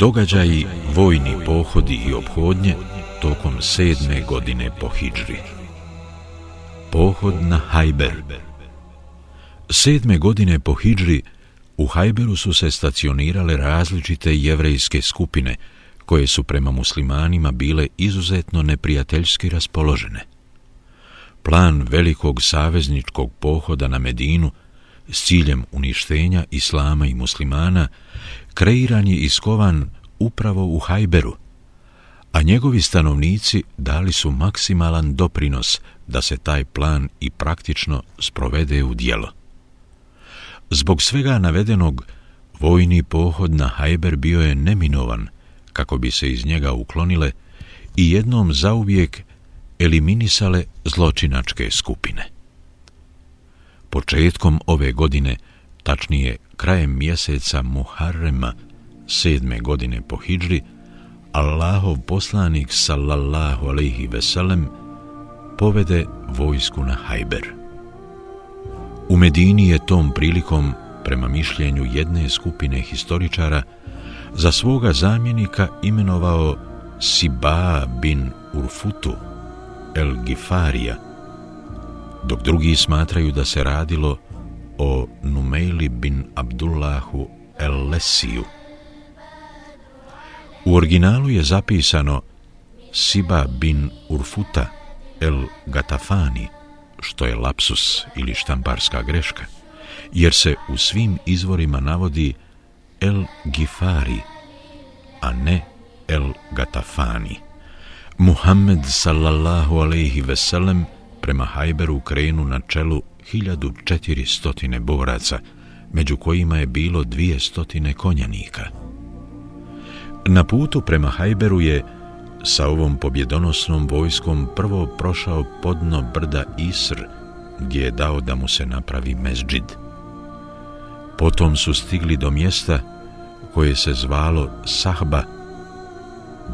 Događaji, vojni pohodi i obhodnje tokom sedme godine po Hidžri. Pohod na Hajber Sedme godine po Hidžri u Hajberu su se stacionirale različite jevrejske skupine koje su prema muslimanima bile izuzetno neprijateljski raspoložene. Plan velikog savezničkog pohoda na Medinu s ciljem uništenja islama i muslimana kreiran je iskovan upravo u Hajberu, a njegovi stanovnici dali su maksimalan doprinos da se taj plan i praktično sprovede u dijelo. Zbog svega navedenog, vojni pohod na Hajber bio je neminovan kako bi se iz njega uklonile i jednom zauvijek eliminisale zločinačke skupine. Početkom ove godine, tačnije krajem mjeseca Muharrema, sedme godine po Hidžri, Allahov poslanik sallallahu alaihi veselem povede vojsku na Hajber. U Medini je tom prilikom, prema mišljenju jedne skupine historičara, za svoga zamjenika imenovao Siba bin Urfutu el Gifarija, dok drugi smatraju da se radilo o Numejli bin Abdullahu el Lesiju. U originalu je zapisano Siba bin Urfuta el Gatafani, što je lapsus ili štamparska greška, jer se u svim izvorima navodi el Gifari, a ne el Gatafani. Muhammed sallallahu alaihi veselem prema Hajberu krenu na čelu 1400 boraca, među kojima je bilo 200 konjanika. Na putu prema Hajberu je sa ovom pobjedonosnom vojskom prvo prošao podno brda Isr, gdje je dao da mu se napravi mezđid. Potom su stigli do mjesta koje se zvalo Sahba,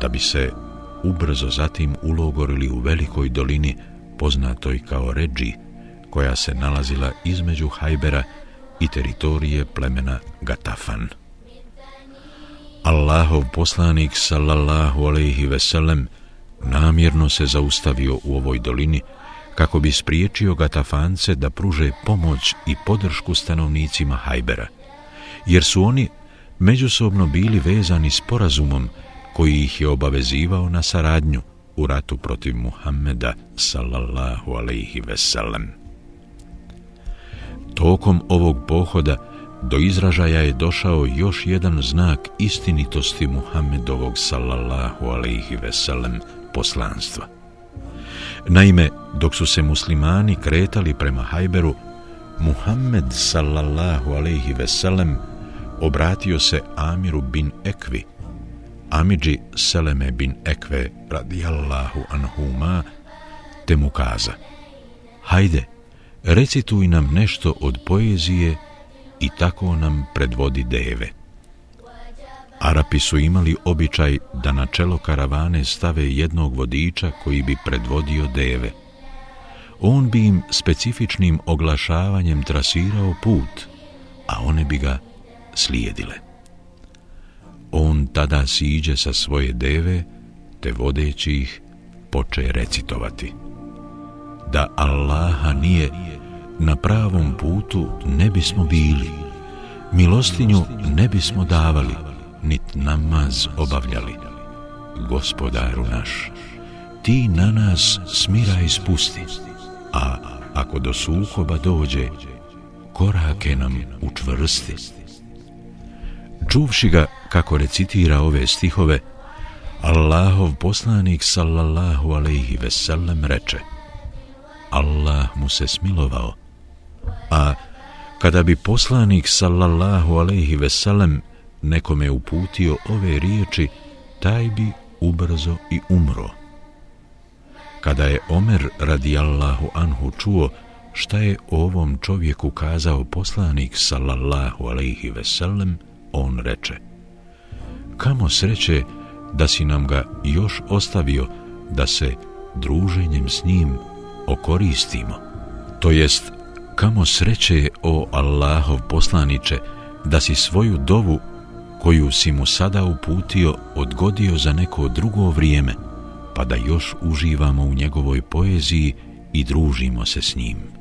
da bi se ubrzo zatim ulogorili u velikoj dolini poznatoj kao Ređi, koja se nalazila između Hajbera i teritorije plemena Gatafan. Allahov poslanik sallallahu alejhi ve sellem namjerno se zaustavio u ovoj dolini kako bi spriječio Gatafance da pruže pomoć i podršku stanovnicima Hajbera, jer su oni međusobno bili vezani sporazumom koji ih je obavezivao na saradnju u ratu protiv Muhammeda sallallahu alaihi ve sellem. Tokom ovog pohoda do izražaja je došao još jedan znak istinitosti Muhammedovog sallallahu alaihi ve sellem poslanstva. Naime, dok su se muslimani kretali prema Hajberu, Muhammed sallallahu alaihi ve sellem obratio se Amiru bin Ekvi, Amidži Seleme bin Ekve radijallahu anhuma, te mu kaza, hajde, recituj nam nešto od poezije i tako nam predvodi deve. Arapi su imali običaj da na čelo karavane stave jednog vodiča koji bi predvodio deve. On bi im specifičnim oglašavanjem trasirao put, a one bi ga slijedile. On tada siđe sa svoje deve, te vodeći ih poče recitovati. Da Allaha nije na pravom putu ne bismo bili, milostinju ne bismo davali, nit namaz obavljali. Gospodaru naš, ti na nas smira ispusti, a ako do suhoba dođe, korake nam učvrsti. Čuvši ga kako recitira ove stihove, Allahov poslanik sallallahu alaihi veselem reče Allah mu se smilovao, a kada bi poslanik sallallahu alaihi ve sellem nekome uputio ove riječi, taj bi ubrzo i umro. Kada je Omer radijallahu anhu čuo šta je ovom čovjeku kazao poslanik sallallahu alaihi ve sellem, on reče: Kamo sreće da si nam ga još ostavio da se druženjem s njim okoristimo. To jest kamo sreće o Allahov poslaniče da si svoju dovu koju si mu sada uputio odgodio za neko drugo vrijeme, pa da još uživamo u njegovoj poeziji i družimo se s njim.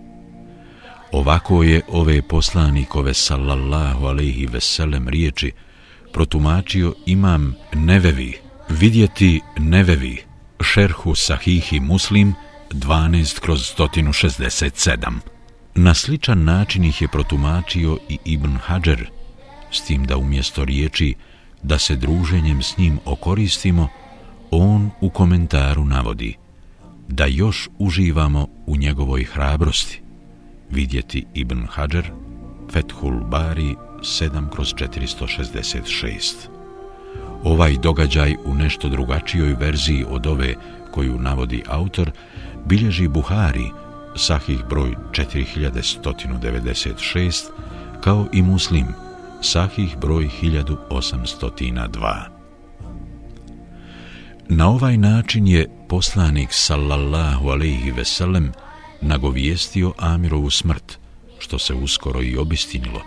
Ovako je ove poslanikove sallallahu alaihi veselem riječi protumačio imam Nevevi, vidjeti Nevevi, šerhu sahihi muslim 12 kroz 167. Na sličan način ih je protumačio i Ibn Hajar, s tim da umjesto riječi da se druženjem s njim okoristimo, on u komentaru navodi da još uživamo u njegovoj hrabrosti. Vidjeti Ibn Hajar, Fethul Bari 7 kroz 466. Ovaj događaj u nešto drugačijoj verziji od ove koju navodi autor, bilježi Buhari, sahih broj 4196, kao i Muslim, sahih broj 1802. Na ovaj način je poslanik sallallahu alaihi veselem nagovijestio Amirovu smrt, što se uskoro i obistinilo,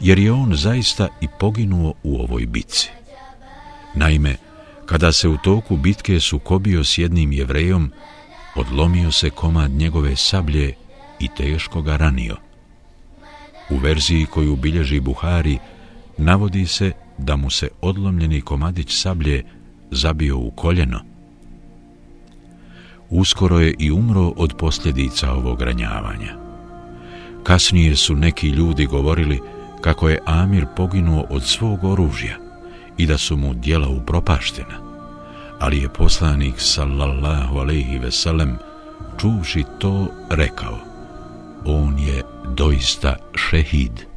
jer je on zaista i poginuo u ovoj bitci. Naime, kada se u toku bitke sukobio s jednim jevrejom, odlomio se komad njegove sablje i teško ga ranio. U verziji koju bilježi Buhari, navodi se da mu se odlomljeni komadić sablje zabio u koljeno. Uskoro je i umro od posljedica ovog ranjavanja. Kasnije su neki ljudi govorili kako je Amir poginuo od svog oružja i da su mu dijela upropaštena. Ali je poslanik sallallahu alaihi veselem čuvši to rekao on je doista šehid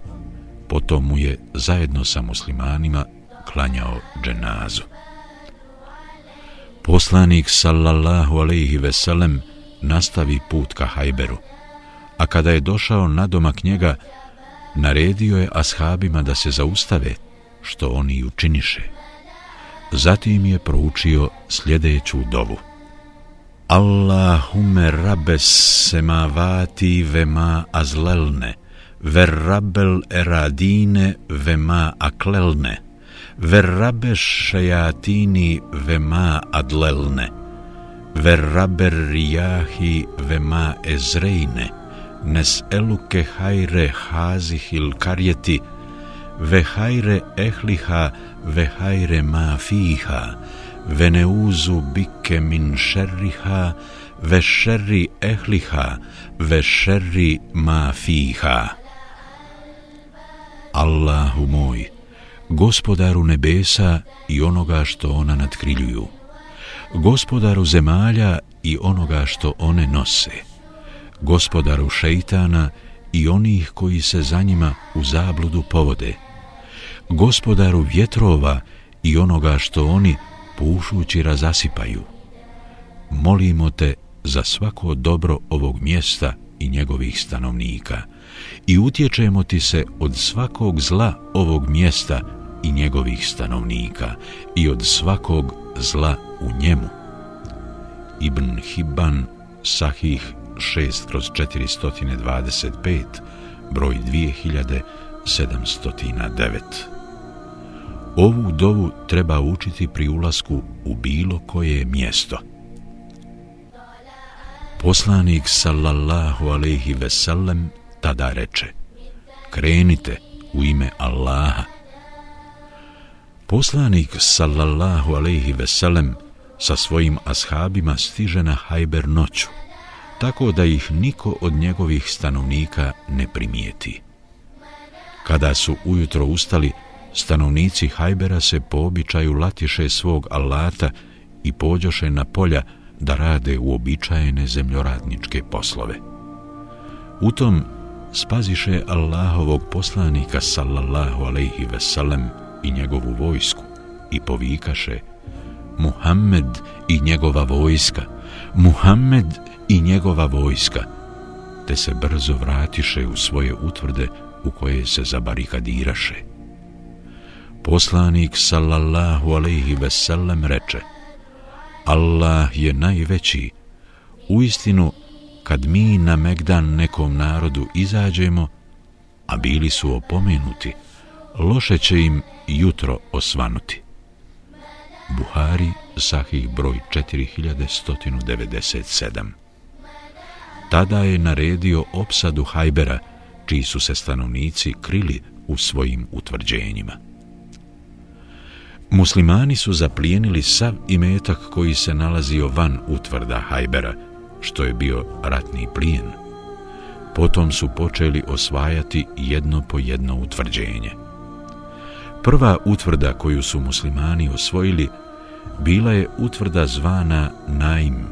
potom mu je zajedno sa muslimanima klanjao dženazu. Poslanik sallallahu alaihi veselem nastavi put ka Hajberu, a kada je došao na domak njega, naredio je ashabima da se zaustave, što oni i učiniše. Zatim je proučio sljedeću dovu. Allahume rabes semavati vema azlelne, verrabel eradine vema aklelne, verrabe šajatini vema adlelne, verraber rijahi vema ezrejne, nes eluke hajre hazihil karjeti, ve hajre ehliha ve hajre ma fiha, ve neuzu bike min šerriha, ve šerri ehliha, ve šerri ma fiha. Allahu moj, gospodaru nebesa i onoga što ona nadkriljuju, gospodaru zemalja i onoga što one nose, gospodaru šeitana i onih koji se za njima u zabludu povode, gospodaru vjetrova i onoga što oni pušući razasipaju. Molimo te za svako dobro ovog mjesta i njegovih stanovnika i utječemo ti se od svakog zla ovog mjesta i njegovih stanovnika i od svakog zla u njemu. Ibn Hibban, Sahih 6 kroz 425, broj 2709. Ovu dovu treba učiti pri ulasku u bilo koje mjesto. Poslanik sallallahu alaihi veselem tada reče Krenite u ime Allaha. Poslanik sallallahu alaihi veselem sa svojim ashabima stiže na hajber noću, tako da ih niko od njegovih stanovnika ne primijeti. Kada su ujutro ustali, stanovnici hajbera se po običaju latiše svog alata i pođoše na polja da rade uobičajene zemljoradničke poslove. U tom spaziše Allahovog poslanika sallallahu alaihi veselem i njegovu vojsku i povikaše Muhammed i njegova vojska, Muhammed i njegova vojska, te se brzo vratiše u svoje utvrde u koje se zabarikadiraše. Poslanik sallallahu alaihi veselem reče Allah je najveći. U istinu, kad mi na Megdan nekom narodu izađemo, a bili su opomenuti, loše će im jutro osvanuti. Buhari, sahih broj 4197. Tada je naredio opsadu Hajbera, čiji su se stanovnici krili u svojim utvrđenjima. Muslimani su zaplijenili sav imetak koji se nalazio van utvrda Hajbera, što je bio ratni plijen. Potom su počeli osvajati jedno po jedno utvrđenje. Prva utvrda koju su muslimani osvojili bila je utvrda zvana Naim.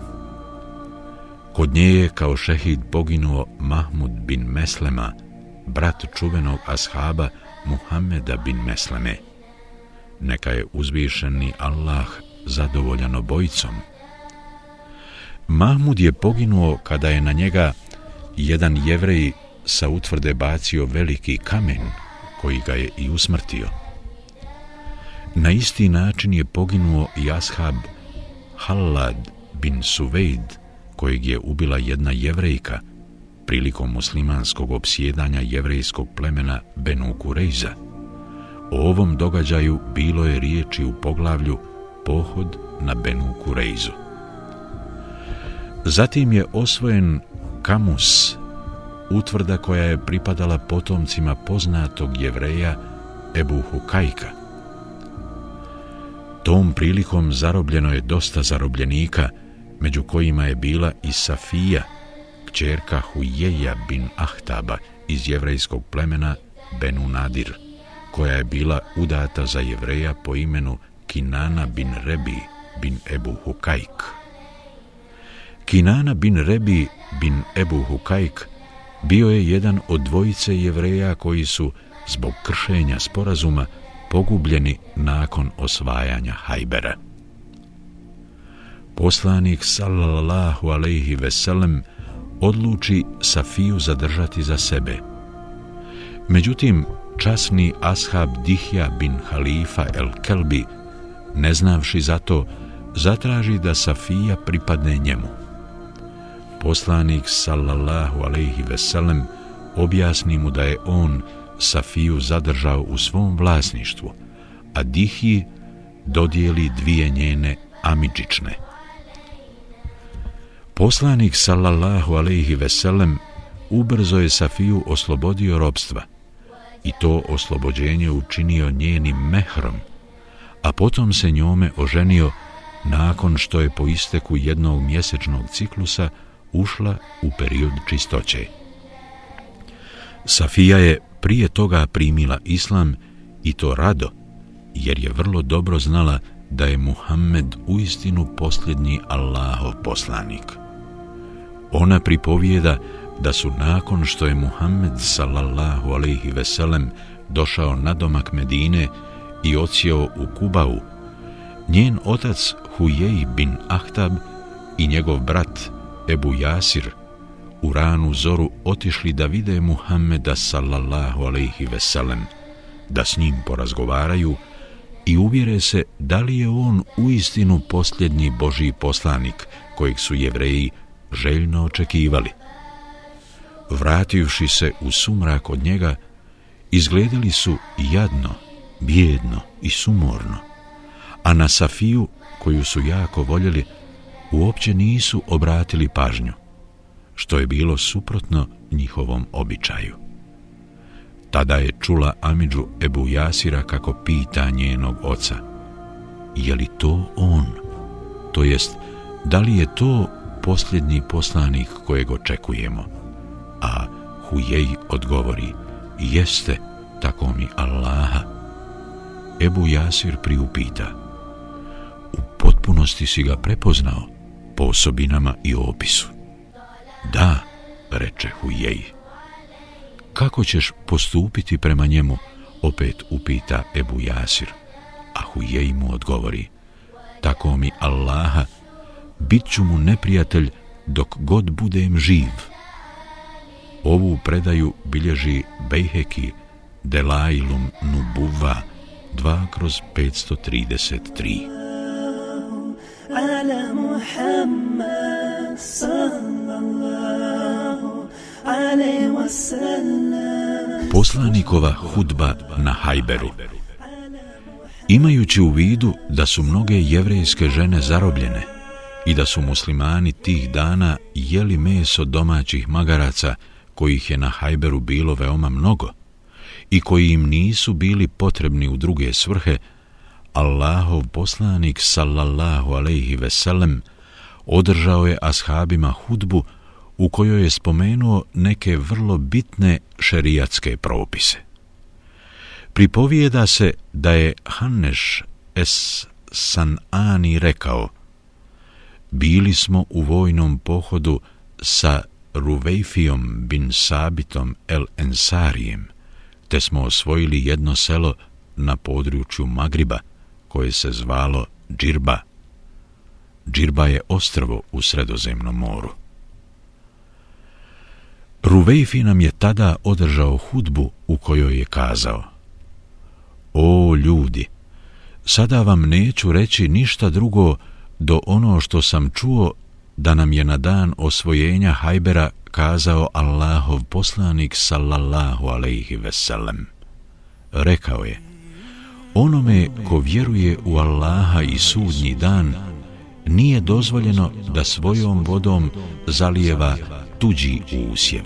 Kod nje je kao šehid poginuo Mahmud bin Meslema, brat čuvenog ashaba Muhammeda bin Mesleme. Neka je uzvišeni Allah zadovoljan obojicom. Mahmud je poginuo kada je na njega jedan jevrej sa utvrde bacio veliki kamen koji ga je i usmrtio. Na isti način je poginuo i ashab Hallad bin Suvejd, kojeg je ubila jedna jevrejka prilikom muslimanskog obsjedanja jevrejskog plemena Benu Kurejza. O ovom događaju bilo je riječi u poglavlju Pohod na Benu Kurejzu. Zatim je osvojen Kamus, utvrda koja je pripadala potomcima poznatog jevreja Ebu Hukajka. Tom prilikom zarobljeno je dosta zarobljenika, među kojima je bila i Safija, kćerka Hujeja bin Ahtaba iz jevrejskog plemena Benu Nadir, koja je bila udata za jevreja po imenu Kinana bin Rebi bin Ebu Hukajk. Kinana bin Rebi bin Ebu Hukajk bio je jedan od dvojice jevreja koji su, zbog kršenja sporazuma, pogubljeni nakon osvajanja Hajbera. Poslanik sallallahu alejhi ve sellem odluči Safiju zadržati za sebe. Međutim, časni ashab Dihja bin Halifa el Kelbi, ne znavši za to, zatraži da Safija pripadne njemu. Poslanik sallallahu alejhi ve sellem objasni mu da je on Safiju zadržao u svom vlasništvu, a Dihiji dodijeli dvije njene amidžične. Poslanik sallallahu alejhi ve sellem ubrzo je Safiju oslobodio robstva i to oslobođenje učinio njenim mehrom, a potom se njome oženio nakon što je po isteku jednog mjesečnog ciklusa ušla u period čistoće. Safija je prije toga primila islam i to rado, jer je vrlo dobro znala da je Muhammed uistinu posljednji Allahov poslanik. Ona pripovijeda da su nakon što je Muhammed sallallahu alaihi veselem došao na domak Medine i ocijeo u Kubau, njen otac Hujej bin Ahtab i njegov brat Ebu Jasir u ranu zoru otišli da vide Muhammeda sallallahu alaihi veselem, da s njim porazgovaraju i uvjere se da li je on uistinu posljednji Božji poslanik kojeg su jevreji željno očekivali. Vrativši se u sumrak od njega, izgledali su jadno, bjedno i sumorno, a na Safiju, koju su jako voljeli, uopće nisu obratili pažnju što je bilo suprotno njihovom običaju. Tada je čula Amidžu Ebu Jasira kako pita njenog oca, je li to on? To jest, da li je to posljednji poslanik kojeg očekujemo? A Hujej odgovori, jeste, tako mi Allaha. Ebu Jasir priupita, u potpunosti si ga prepoznao po osobinama i opisu. Da, reče Hujej. Kako ćeš postupiti prema njemu, opet upita Ebu Jasir. A Hujej mu odgovori, tako mi Allaha, bit ću mu neprijatelj dok god budem živ. Ovu predaju bilježi Bejheki Delailum Nubuva 2 kroz 533. Ala Muhammad sallallahu Poslanikova hudba na Hajberu. Imajući u vidu da su mnoge jevrejske žene zarobljene i da su muslimani tih dana jeli meso domaćih magaraca kojih je na Hajberu bilo veoma mnogo i koji im nisu bili potrebni u druge svrhe, Allahov poslanik sallallahu alejhi ve sellem održao je ashabima hudbu u kojoj je spomenuo neke vrlo bitne šerijatske propise. Pripovijeda se da je Hanneš es Sanani rekao Bili smo u vojnom pohodu sa Ruvejfijom bin Sabitom el Ensarijem, te smo osvojili jedno selo na području Magriba, koje se zvalo Džirba. Džirba je ostrvo u sredozemnom moru. Ruvejfi nam je tada održao hudbu u kojoj je kazao O ljudi, sada vam neću reći ništa drugo do ono što sam čuo da nam je na dan osvojenja Hajbera kazao Allahov poslanik sallallahu alaihi veselem. Rekao je, onome ko vjeruje u Allaha i sudnji dan, nije dozvoljeno da svojom vodom zalijeva tuđi usjev.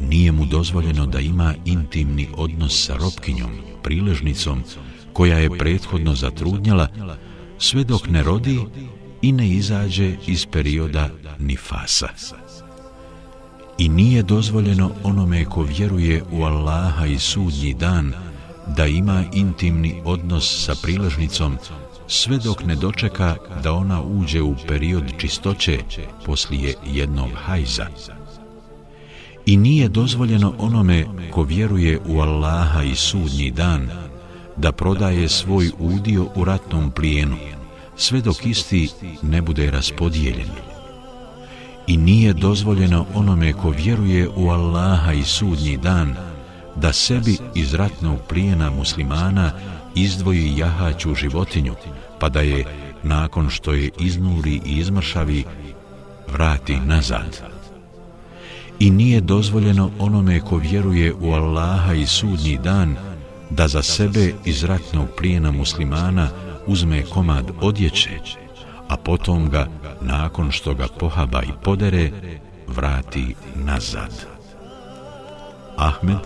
Nije mu dozvoljeno da ima intimni odnos sa robkinjom, priležnicom, koja je prethodno zatrudnjala, sve dok ne rodi i ne izađe iz perioda nifasa. I nije dozvoljeno onome ko vjeruje u Allaha i sudnji dan da ima intimni odnos sa priležnicom sve dok ne dočeka da ona uđe u period čistoće poslije jednog hajza. I nije dozvoljeno onome ko vjeruje u Allaha i sudnji dan da prodaje svoj udio u ratnom plijenu, sve dok isti ne bude raspodijeljen. I nije dozvoljeno onome ko vjeruje u Allaha i sudnji dan da sebi iz ratnog plijena muslimana izdvoji jahaću životinju, pa da je, nakon što je iznuli i izmršavi, vrati nazad. I nije dozvoljeno onome ko vjeruje u Allaha i sudnji dan, da za sebe iz ratnog plijena muslimana uzme komad odjeće, a potom ga, nakon što ga pohaba i podere, vrati nazad. Ahmed,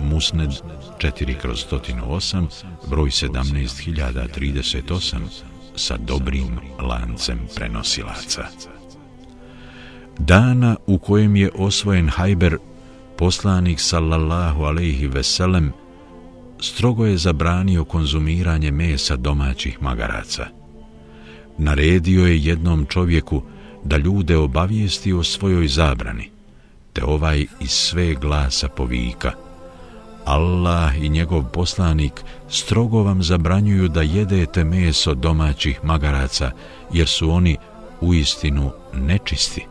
Musned 4 kroz 108, broj 17038, sa dobrim lancem prenosilaca. Dana u kojem je osvojen Hajber, poslanik sallallahu alaihi veselem, strogo je zabranio konzumiranje mesa domaćih magaraca. Naredio je jednom čovjeku da ljude obavijesti o svojoj zabrani, te ovaj iz sve glasa povika. Allah i njegov poslanik strogo vam zabranjuju da jedete meso domaćih magaraca, jer su oni u istinu nečisti.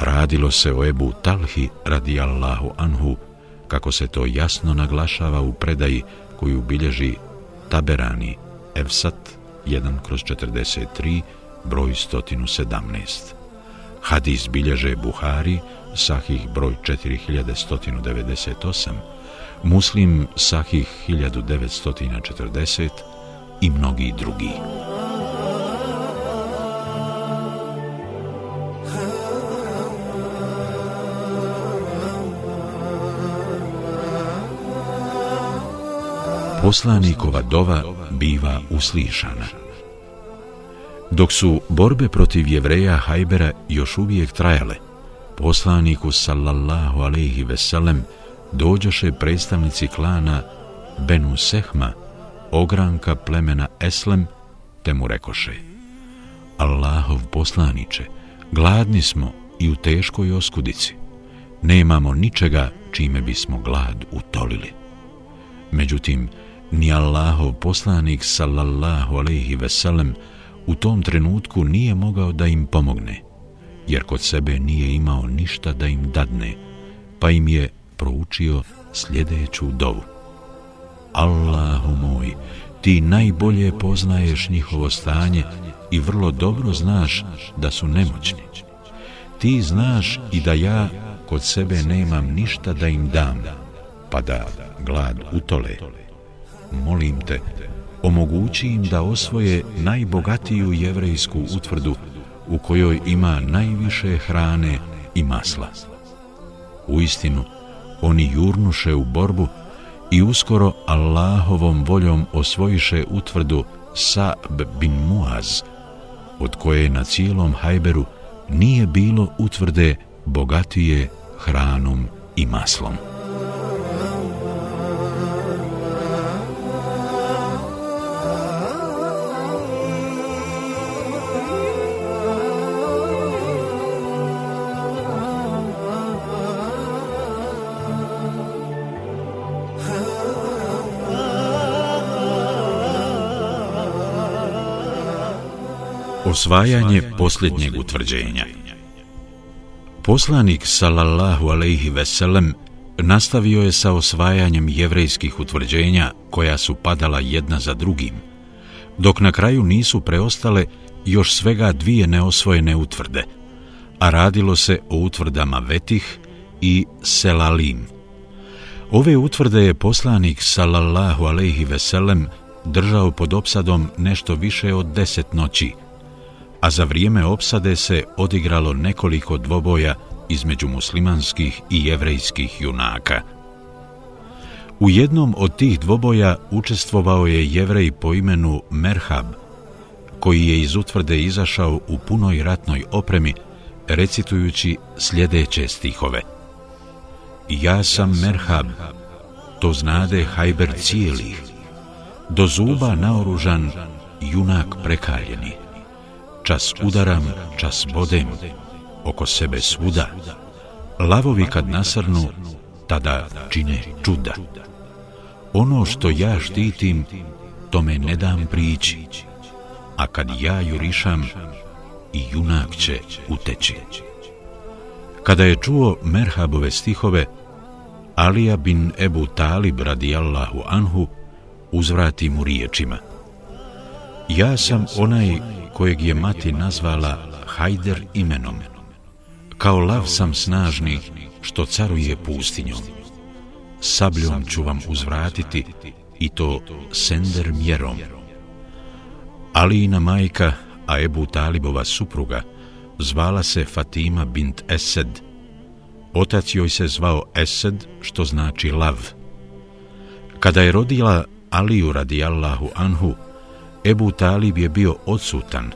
Radilo se o Ebu Talhi radi Allahu Anhu, kako se to jasno naglašava u predaji koju bilježi Taberani, Evsat 1 kroz 43, broj 117. Hadis bilježe Buhari, sahih broj 4198, Muslim sahih 1940 i mnogi drugi. poslanikova dova biva uslišana. Dok su borbe protiv jevreja Hajbera još uvijek trajale, poslaniku sallallahu alaihi veselem dođoše predstavnici klana Benu Sehma, ogranka plemena Eslem, te mu rekoše Allahov poslaniče, gladni smo i u teškoj oskudici. Nemamo ničega čime bismo glad utolili. Međutim, ni Allahov poslanik sallallahu alejhi ve sellem u tom trenutku nije mogao da im pomogne jer kod sebe nije imao ništa da im dadne pa im je proučio sljedeću dovu Allahu moj ti najbolje poznaješ njihovo stanje i vrlo dobro znaš da su nemoćni ti znaš i da ja kod sebe nemam ništa da im dam pa da glad utole. Molim te, omogući im da osvoje najbogatiju jevrejsku utvrdu u kojoj ima najviše hrane i masla. U istinu, oni jurnuše u borbu i uskoro Allahovom voljom osvojiše utvrdu Sa'b bin Muaz, od koje na cijelom Hajberu nije bilo utvrde bogatije hranom i maslom. Osvajanje posljednjeg utvrđenja Poslanik sallallahu alejhi ve sellem nastavio je sa osvajanjem jevrejskih utvrđenja koja su padala jedna za drugim, dok na kraju nisu preostale još svega dvije neosvojene utvrde, a radilo se o utvrdama Vetih i Selalim. Ove utvrde je poslanik sallallahu alejhi ve sellem držao pod opsadom nešto više od deset noći, a za vrijeme opsade se odigralo nekoliko dvoboja između muslimanskih i jevrejskih junaka. U jednom od tih dvoboja učestvovao je jevrej po imenu Merhab, koji je iz utvrde izašao u punoj ratnoj opremi, recitujući sljedeće stihove. Ja sam Merhab, to znade Hajber cijelih, do zuba naoružan, junak prekaljeni čas udaram, čas bodem, oko sebe svuda. Lavovi kad nasrnu, tada čine čuda. Ono što ja štitim, to me ne dam prići, a kad ja jurišam, i junak će uteći. Kada je čuo Merhabove stihove, Alija bin Ebu Talib radijallahu anhu uzvrati mu riječima. Ja sam onaj kojeg je mati nazvala Hajder imenom. Kao lav sam snažni što caruje pustinjom. Sabljom ću vam uzvratiti i to sender mjerom. Alijina majka, a Ebu Talibova supruga, zvala se Fatima bint Esed. Otac joj se zvao Esed, što znači lav. Kada je rodila Aliju radijallahu anhu, Ebu Talib je bio odsutan,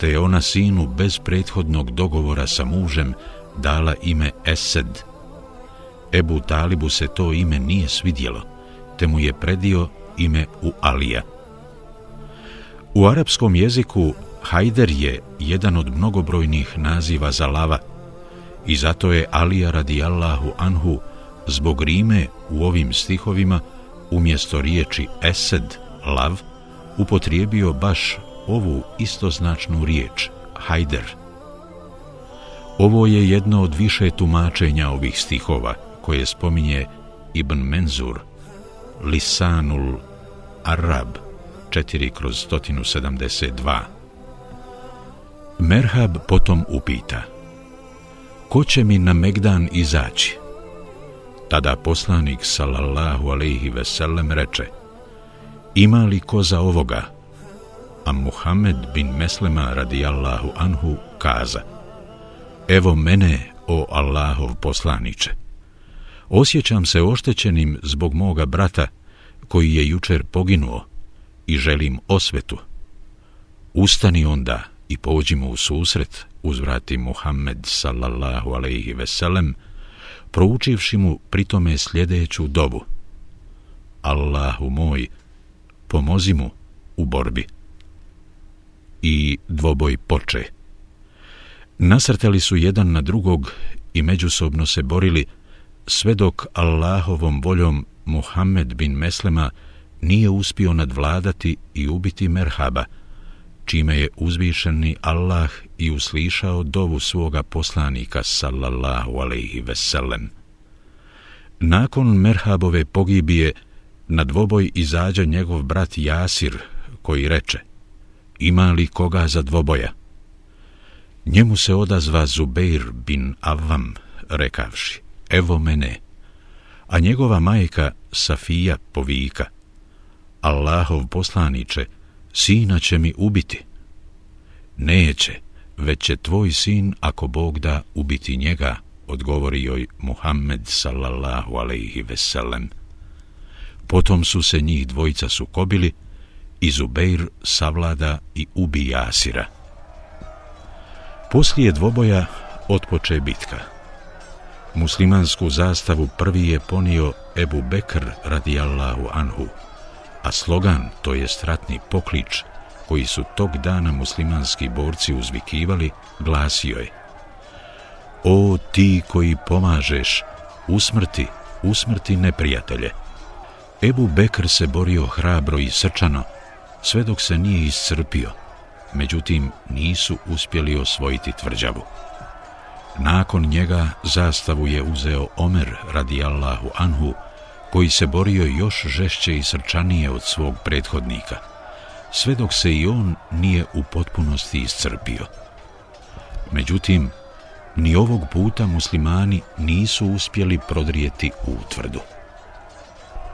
te je ona sinu bez prethodnog dogovora sa mužem dala ime Esed. Ebu Talibu se to ime nije svidjelo, te mu je predio ime u Alija. U arapskom jeziku Hajder je jedan od mnogobrojnih naziva za lava i zato je Alija radijallahu anhu zbog rime u ovim stihovima umjesto riječi Esed, lav, upotrijebio baš ovu istoznačnu riječ, hajder. Ovo je jedno od više tumačenja ovih stihova, koje spominje Ibn Menzur, Lisanul Arab, 4 kroz 172. Merhab potom upita, ko će mi na Megdan izaći? Tada poslanik, sallallahu alaihi veselem, reče, ima li ko za ovoga? A Muhammed bin Meslema radijallahu anhu kaza Evo mene, o Allahov poslaniče. Osjećam se oštećenim zbog moga brata koji je jučer poginuo i želim osvetu. Ustani onda i pođimo u susret, uzvrati Muhammed sallallahu alaihi veselem, proučivši mu pritome sljedeću dobu. Allahu moj, pomozi mu u borbi. I dvoboj poče. Nasrtali su jedan na drugog i međusobno se borili, sve dok Allahovom voljom Muhammed bin Meslema nije uspio nadvladati i ubiti Merhaba, čime je uzvišeni Allah i uslišao dovu svoga poslanika, sallallahu alaihi veselem. Nakon Merhabove pogibije, na dvoboj izađa njegov brat Jasir, koji reče, ima li koga za dvoboja? Njemu se odazva Zubeir bin Avam, rekavši, evo mene. a njegova majka Safija povika Allahov poslaniče, sina će mi ubiti. Neće, već će tvoj sin, ako Bog da, ubiti njega, odgovori joj Muhammed sallallahu alaihi veselem. Potom su se njih dvojica sukobili i Zubeir savlada i ubi Jasira. Poslije dvoboja otpoče bitka. Muslimansku zastavu prvi je ponio Ebu Bekr radijallahu anhu, a slogan, to je stratni poklič, koji su tog dana muslimanski borci uzvikivali, glasio je O ti koji pomažeš, usmrti, usmrti neprijatelje. Ebu Bekr se borio hrabro i srčano, sve dok se nije iscrpio, međutim nisu uspjeli osvojiti tvrđavu. Nakon njega zastavu je uzeo Omer radijallahu anhu, koji se borio još žešće i srčanije od svog prethodnika, sve dok se i on nije u potpunosti iscrpio. Međutim, ni ovog puta muslimani nisu uspjeli prodrijeti u utvrdu.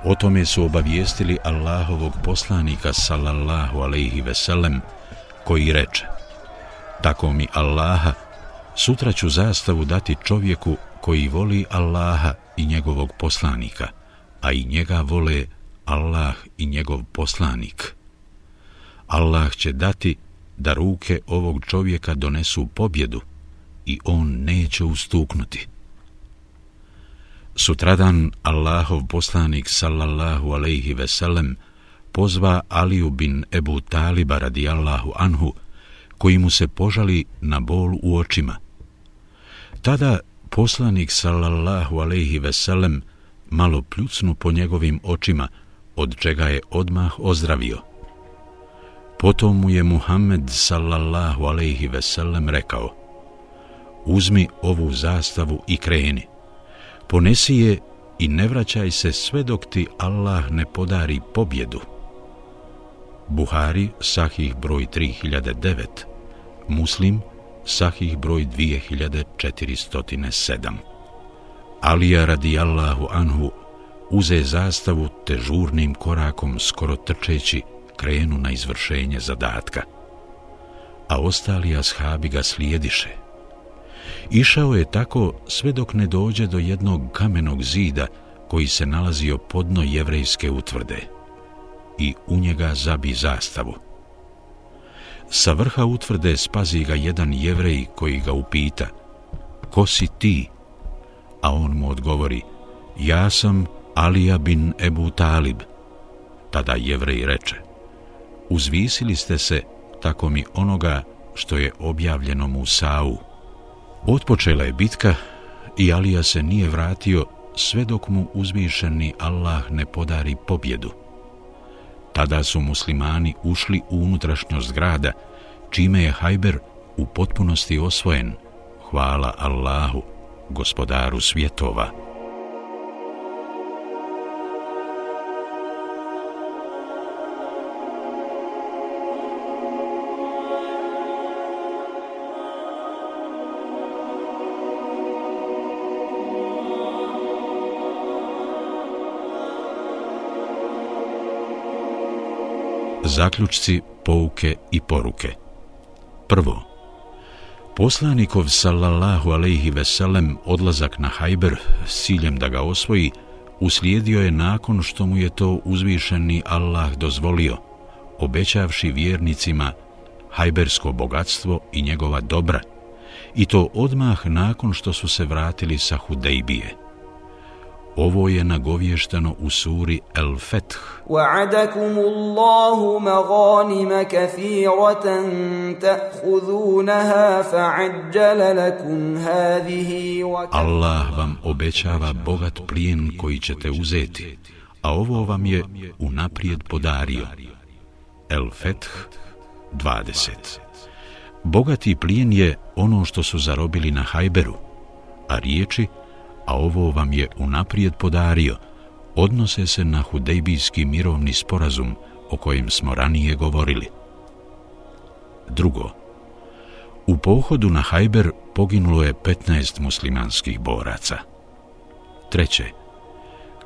O tome su obavijestili Allahovog poslanika sallallahu alaihi veselem, koji reče Tako mi Allaha, sutra ću zastavu dati čovjeku koji voli Allaha i njegovog poslanika, a i njega vole Allah i njegov poslanik. Allah će dati da ruke ovog čovjeka donesu pobjedu i on neće ustuknuti. Sutradan Allahov poslanik sallallahu alaihi veselem pozva Aliju bin Ebu Taliba radijallahu anhu koji mu se požali na bol u očima. Tada poslanik sallallahu alaihi veselem malo pljucnu po njegovim očima, od čega je odmah ozdravio. Potom mu je Muhammed sallallahu alaihi veselem rekao Uzmi ovu zastavu i kreni. Ponesi je i ne vraćaj se sve dok ti Allah ne podari pobjedu. Buhari, sahih broj 3009, Muslim, sahih broj 2407. Alija radijallahu anhu uze zastavu te žurnim korakom skoro trčeći krenu na izvršenje zadatka. A ostali ashabi ga slijediše. Išao je tako sve dok ne dođe do jednog kamenog zida koji se nalazio podno jevrejske utvrde i u njega zabi zastavu. Sa vrha utvrde spazi ga jedan jevrej koji ga upita Ko si ti? A on mu odgovori Ja sam Alija bin Ebu Talib. Tada jevrej reče Uzvisili ste se tako mi onoga što je objavljeno Musau. Otpočela je bitka i Alija se nije vratio sve dok mu uzvišeni Allah ne podari pobjedu. Tada su muslimani ušli u unutrašnjost grada, čime je Hajber u potpunosti osvojen. Hvala Allahu, gospodaru svjetova. Zaključci, pouke i poruke. Prvo, poslanikov sallallahu alaihi veselem odlazak na Hajber s ciljem da ga osvoji uslijedio je nakon što mu je to uzvišeni Allah dozvolio, obećavši vjernicima hajbersko bogatstvo i njegova dobra, i to odmah nakon što su se vratili sa Hudejbije. Ovo je nagovješteno u suri El Feth. وَعَدَكُمُ اللَّهُ مَغَانِمَ كَثِيرَةً تَأْخُذُونَهَا فَعَجَّلَ لَكُمْ هَذِهِ Allah vam obećava bogat plijen koji ćete uzeti, a ovo vam je unaprijed podario. El Feth 20 Bogati plijen je ono što su zarobili na Hajberu, a riječi – a ovo vam je unaprijed podario, odnose se na hudejbijski mirovni sporazum o kojem smo ranije govorili. Drugo, u pohodu na Hajber poginulo je 15 muslimanskih boraca. Treće,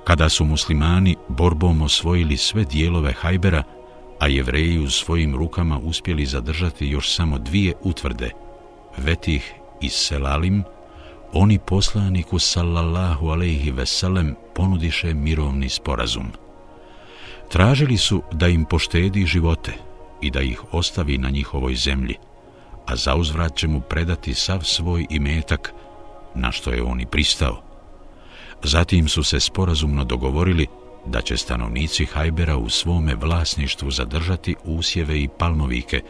Kada su muslimani borbom osvojili sve dijelove Hajbera, a jevreji u svojim rukama uspjeli zadržati još samo dvije utvrde, Vetih i Selalim, oni poslaniku sallallahu alejhi ve sellem ponudiše mirovni sporazum. Tražili su da im poštedi živote i da ih ostavi na njihovoj zemlji, a za uzvrat će mu predati sav svoj imetak, na što je on i pristao. Zatim su se sporazumno dogovorili da će stanovnici Hajbera u svome vlasništvu zadržati usjeve i palmovike,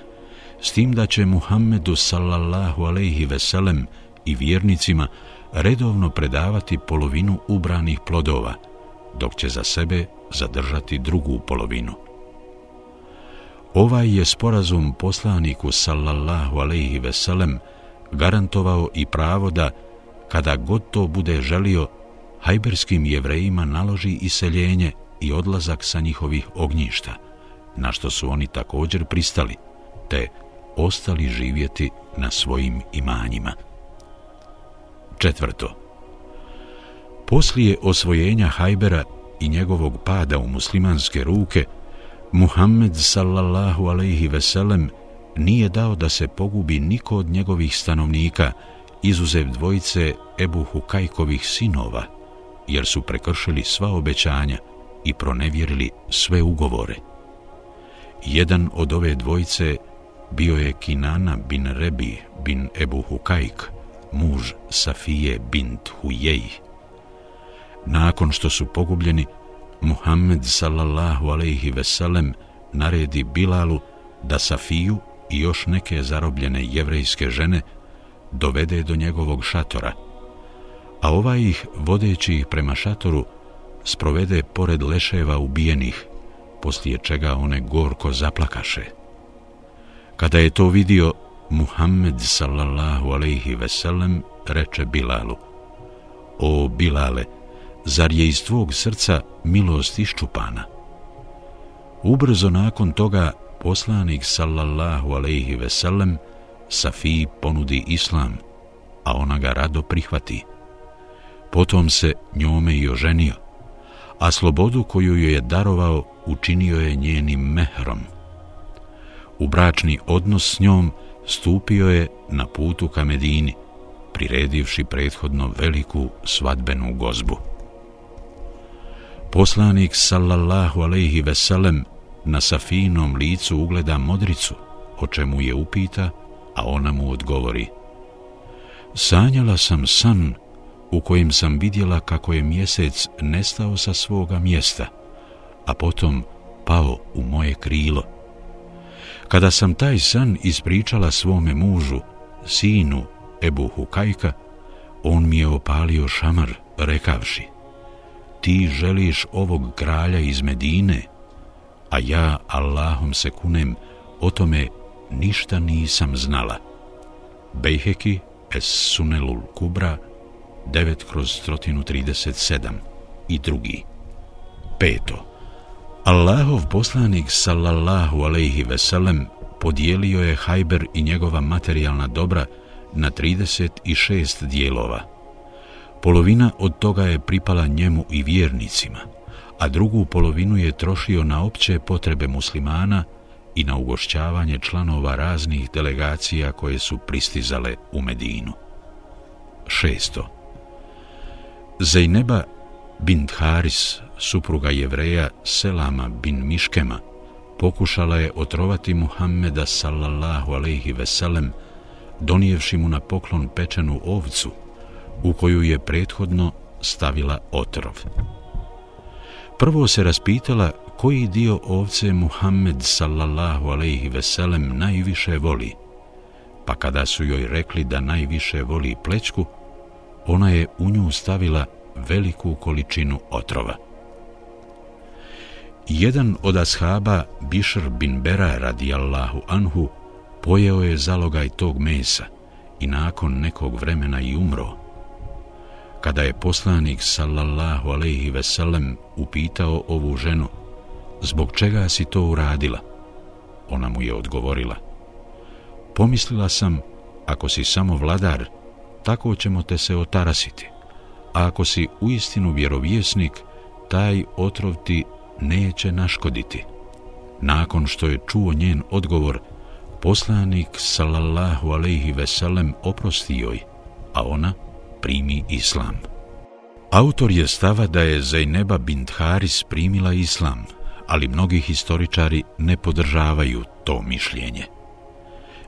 s tim da će Muhammedu sallallahu alejhi ve sellem i vjernicima redovno predavati polovinu ubranih plodova, dok će za sebe zadržati drugu polovinu. Ovaj je sporazum poslaniku sallallahu alejhi veselem garantovao i pravo da kada god to bude želio hajberskim jevrejima naloži iseljenje i odlazak sa njihovih ognjišta, na što su oni također pristali, te ostali živjeti na svojim imanjima. Četvrto. Poslije osvojenja Hajbera i njegovog pada u muslimanske ruke, Muhammed sallallahu alaihi veselem nije dao da se pogubi niko od njegovih stanovnika, izuzev dvojice Ebu Hukajkovih sinova, jer su prekršili sva obećanja i pronevjerili sve ugovore. Jedan od ove dvojice bio je Kinana bin Rebi bin Ebu Hukajk, muž Safije bint Hujej. Nakon što su pogubljeni, Muhammed sallallahu alaihi veselem naredi Bilalu da Safiju i još neke zarobljene jevrejske žene dovede do njegovog šatora, a ovaj ih, vodeći ih prema šatoru, sprovede pored leševa ubijenih, poslije čega one gorko zaplakaše. Kada je to vidio, Muhammed sallallahu alaihi veselem reče Bilalu, O Bilale, zar je iz tvog srca milost iščupana? Ubrzo nakon toga poslanik sallallahu alaihi veselem Safi ponudi islam, a ona ga rado prihvati. Potom se njome i oženio, a slobodu koju joj je darovao učinio je njenim mehrom. U bračni odnos s njom stupio je na putu ka Medini, priredivši prethodno veliku svadbenu gozbu. Poslanik sallallahu alejhi ve sellem na safinom licu ugleda modricu, o čemu je upita, a ona mu odgovori: Sanjala sam san u kojem sam vidjela kako je mjesec nestao sa svoga mjesta, a potom pao u moje krilo. Kada sam taj san ispričala svome mužu, sinu Ebu Hukajka, on mi je opalio šamar, rekavši, ti želiš ovog kralja iz Medine, a ja, Allahom se kunem, o tome ništa nisam znala. Bejheki es sunelul kubra 9 kroz 137 i drugi. Peto. Allahov poslanik sallallahu alejhi ve sellem podijelio je Hajber i njegova materijalna dobra na 36 dijelova. Polovina od toga je pripala njemu i vjernicima, a drugu polovinu je trošio na opće potrebe muslimana i na ugošćavanje članova raznih delegacija koje su pristizale u Medinu. Šesto. Zajneba bint Haris, supruga jevreja Selama bin Miškema, pokušala je otrovati Muhammeda sallallahu alaihi veselem, donijevši mu na poklon pečenu ovcu, u koju je prethodno stavila otrov. Prvo se raspitala koji dio ovce Muhammed sallallahu alaihi veselem najviše voli, pa kada su joj rekli da najviše voli plečku, ona je u nju stavila veliku količinu otrova. Jedan od ashaba, Bišr bin Bera radijallahu anhu, pojeo je zalogaj tog mesa i nakon nekog vremena i umro. Kada je poslanik sallallahu alaihi veselem upitao ovu ženu, zbog čega si to uradila? Ona mu je odgovorila, pomislila sam, ako si samo vladar, tako ćemo te se otarasiti, a ako si uistinu vjerovjesnik, taj otrov ti neće naškoditi. Nakon što je čuo njen odgovor, poslanik sallallahu alejhi ve sellem oprosti joj, a ona primi islam. Autor je stava da je Zaineba bint Haris primila islam, ali mnogi historičari ne podržavaju to mišljenje.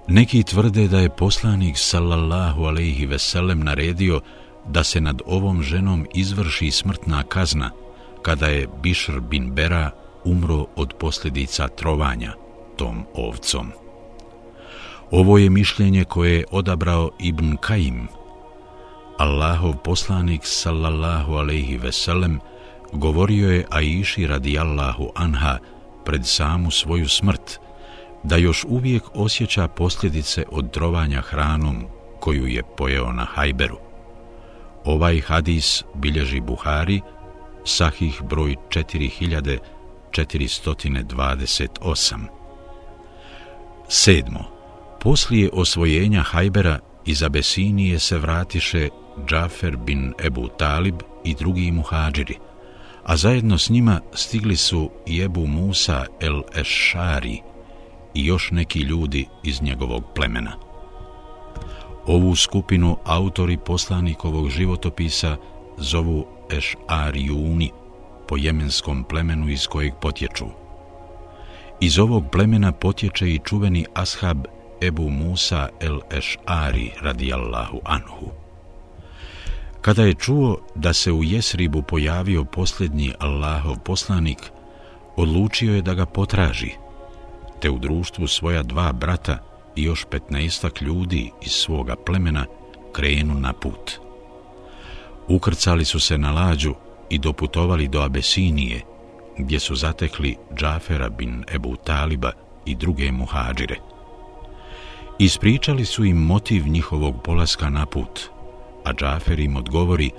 Neki tvrde da je poslanik sallallahu alejhi ve sellem naredio da se nad ovom ženom izvrši smrtna kazna kada je Bišr bin Bera umro od posljedica trovanja tom ovcom. Ovo je mišljenje koje je odabrao Ibn Kaim. Allahov poslanik sallallahu alejhi ve sellem govorio je Aiši radijallahu anha pred samu svoju smrt da još uvijek osjeća posljedice od trovanja hranom koju je pojeo na Hajberu. Ovaj hadis bilježi Buhari, sahih broj 4428. Sedmo. Poslije osvojenja Hajbera iz Abesinije se vratiše Džafer bin Ebu Talib i drugi muhađiri, a zajedno s njima stigli su i Ebu Musa el Ešari i još neki ljudi iz njegovog plemena. Ovu skupinu autori poslanikovog životopisa zovu Ešarijuni po jemenskom plemenu iz kojeg potječu. Iz ovog plemena potječe i čuveni ashab Ebu Musa el Ešari radijallahu anhu. Kada je čuo da se u Jesribu pojavio posljednji Allahov poslanik, odlučio je da ga potraži, te u društvu svoja dva brata i još petnaestak ljudi iz svoga plemena krenu na put. Ukrcali su se na lađu i doputovali do Abesinije, gdje su zatekli Džafera bin Ebu Taliba i druge muhađire. Ispričali su im motiv njihovog polaska na put, a Džafer im odgovori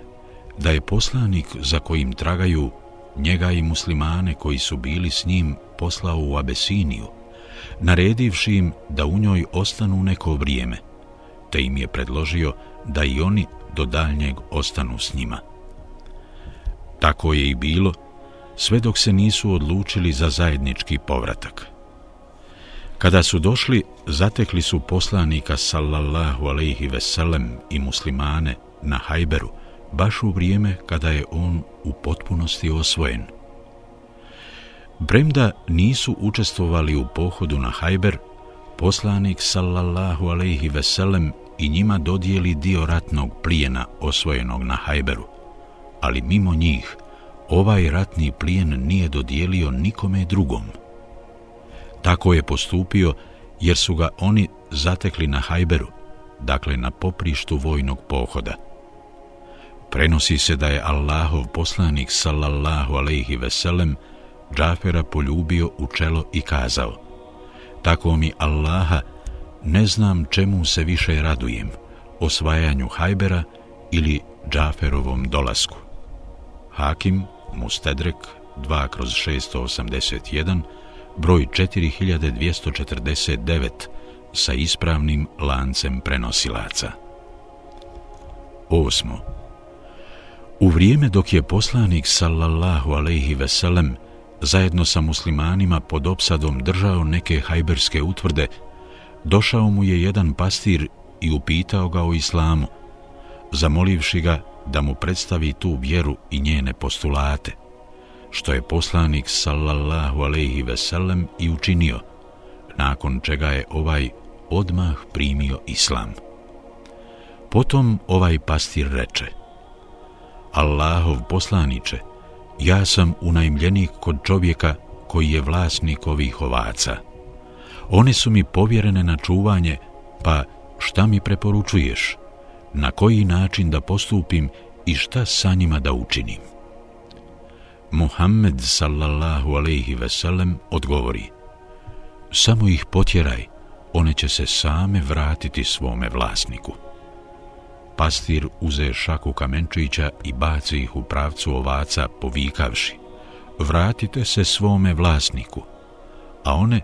da je poslanik za kojim tragaju njega i muslimane koji su bili s njim poslao u Abesiniju, naredivši im da u njoj ostanu neko vrijeme, te im je predložio da i oni do daljnjeg ostanu s njima. Tako je i bilo, sve dok se nisu odlučili za zajednički povratak. Kada su došli, zatekli su poslanika sallallahu alaihi veselem i muslimane na Hajberu, baš u vrijeme kada je on u potpunosti osvojen. Bremda nisu učestvovali u pohodu na Hajber, poslanik sallallahu alaihi veselem i njima dodijeli dio ratnog plijena osvojenog na Hajberu, ali mimo njih ovaj ratni plijen nije dodijelio nikome drugom. Tako je postupio jer su ga oni zatekli na Hajberu, dakle na poprištu vojnog pohoda. Prenosi se da je Allahov poslanik sallallahu alaihi veselem Džafera poljubio u čelo i kazao Tako mi Allaha ne znam čemu se više radujem, osvajanju Hajbera ili Džaferovom dolasku. Hakim, Mustedrek, 2 kroz 681, broj 4249, sa ispravnim lancem prenosilaca. Osmo. U vrijeme dok je poslanik sallallahu alaihi veselem zajedno sa muslimanima pod opsadom držao neke hajberske utvrde, došao mu je jedan pastir i upitao ga o islamu, zamolivši ga da mu predstavi tu vjeru i njene postulate, što je poslanik sallallahu alaihi veselem i učinio, nakon čega je ovaj odmah primio islam. Potom ovaj pastir reče, Allahov poslaniče, ja sam unajmljenik kod čovjeka koji je vlasnik ovih ovaca. One su mi povjerene na čuvanje, pa šta mi preporučuješ? Na koji način da postupim i šta sa njima da učinim? Muhammed sallallahu alaihi veselem odgovori Samo ih potjeraj, one će se same vratiti svome vlasniku. Pastir uze šaku kamenčića i baci ih u pravcu ovaca povikavši Vratite se svome vlasniku, a one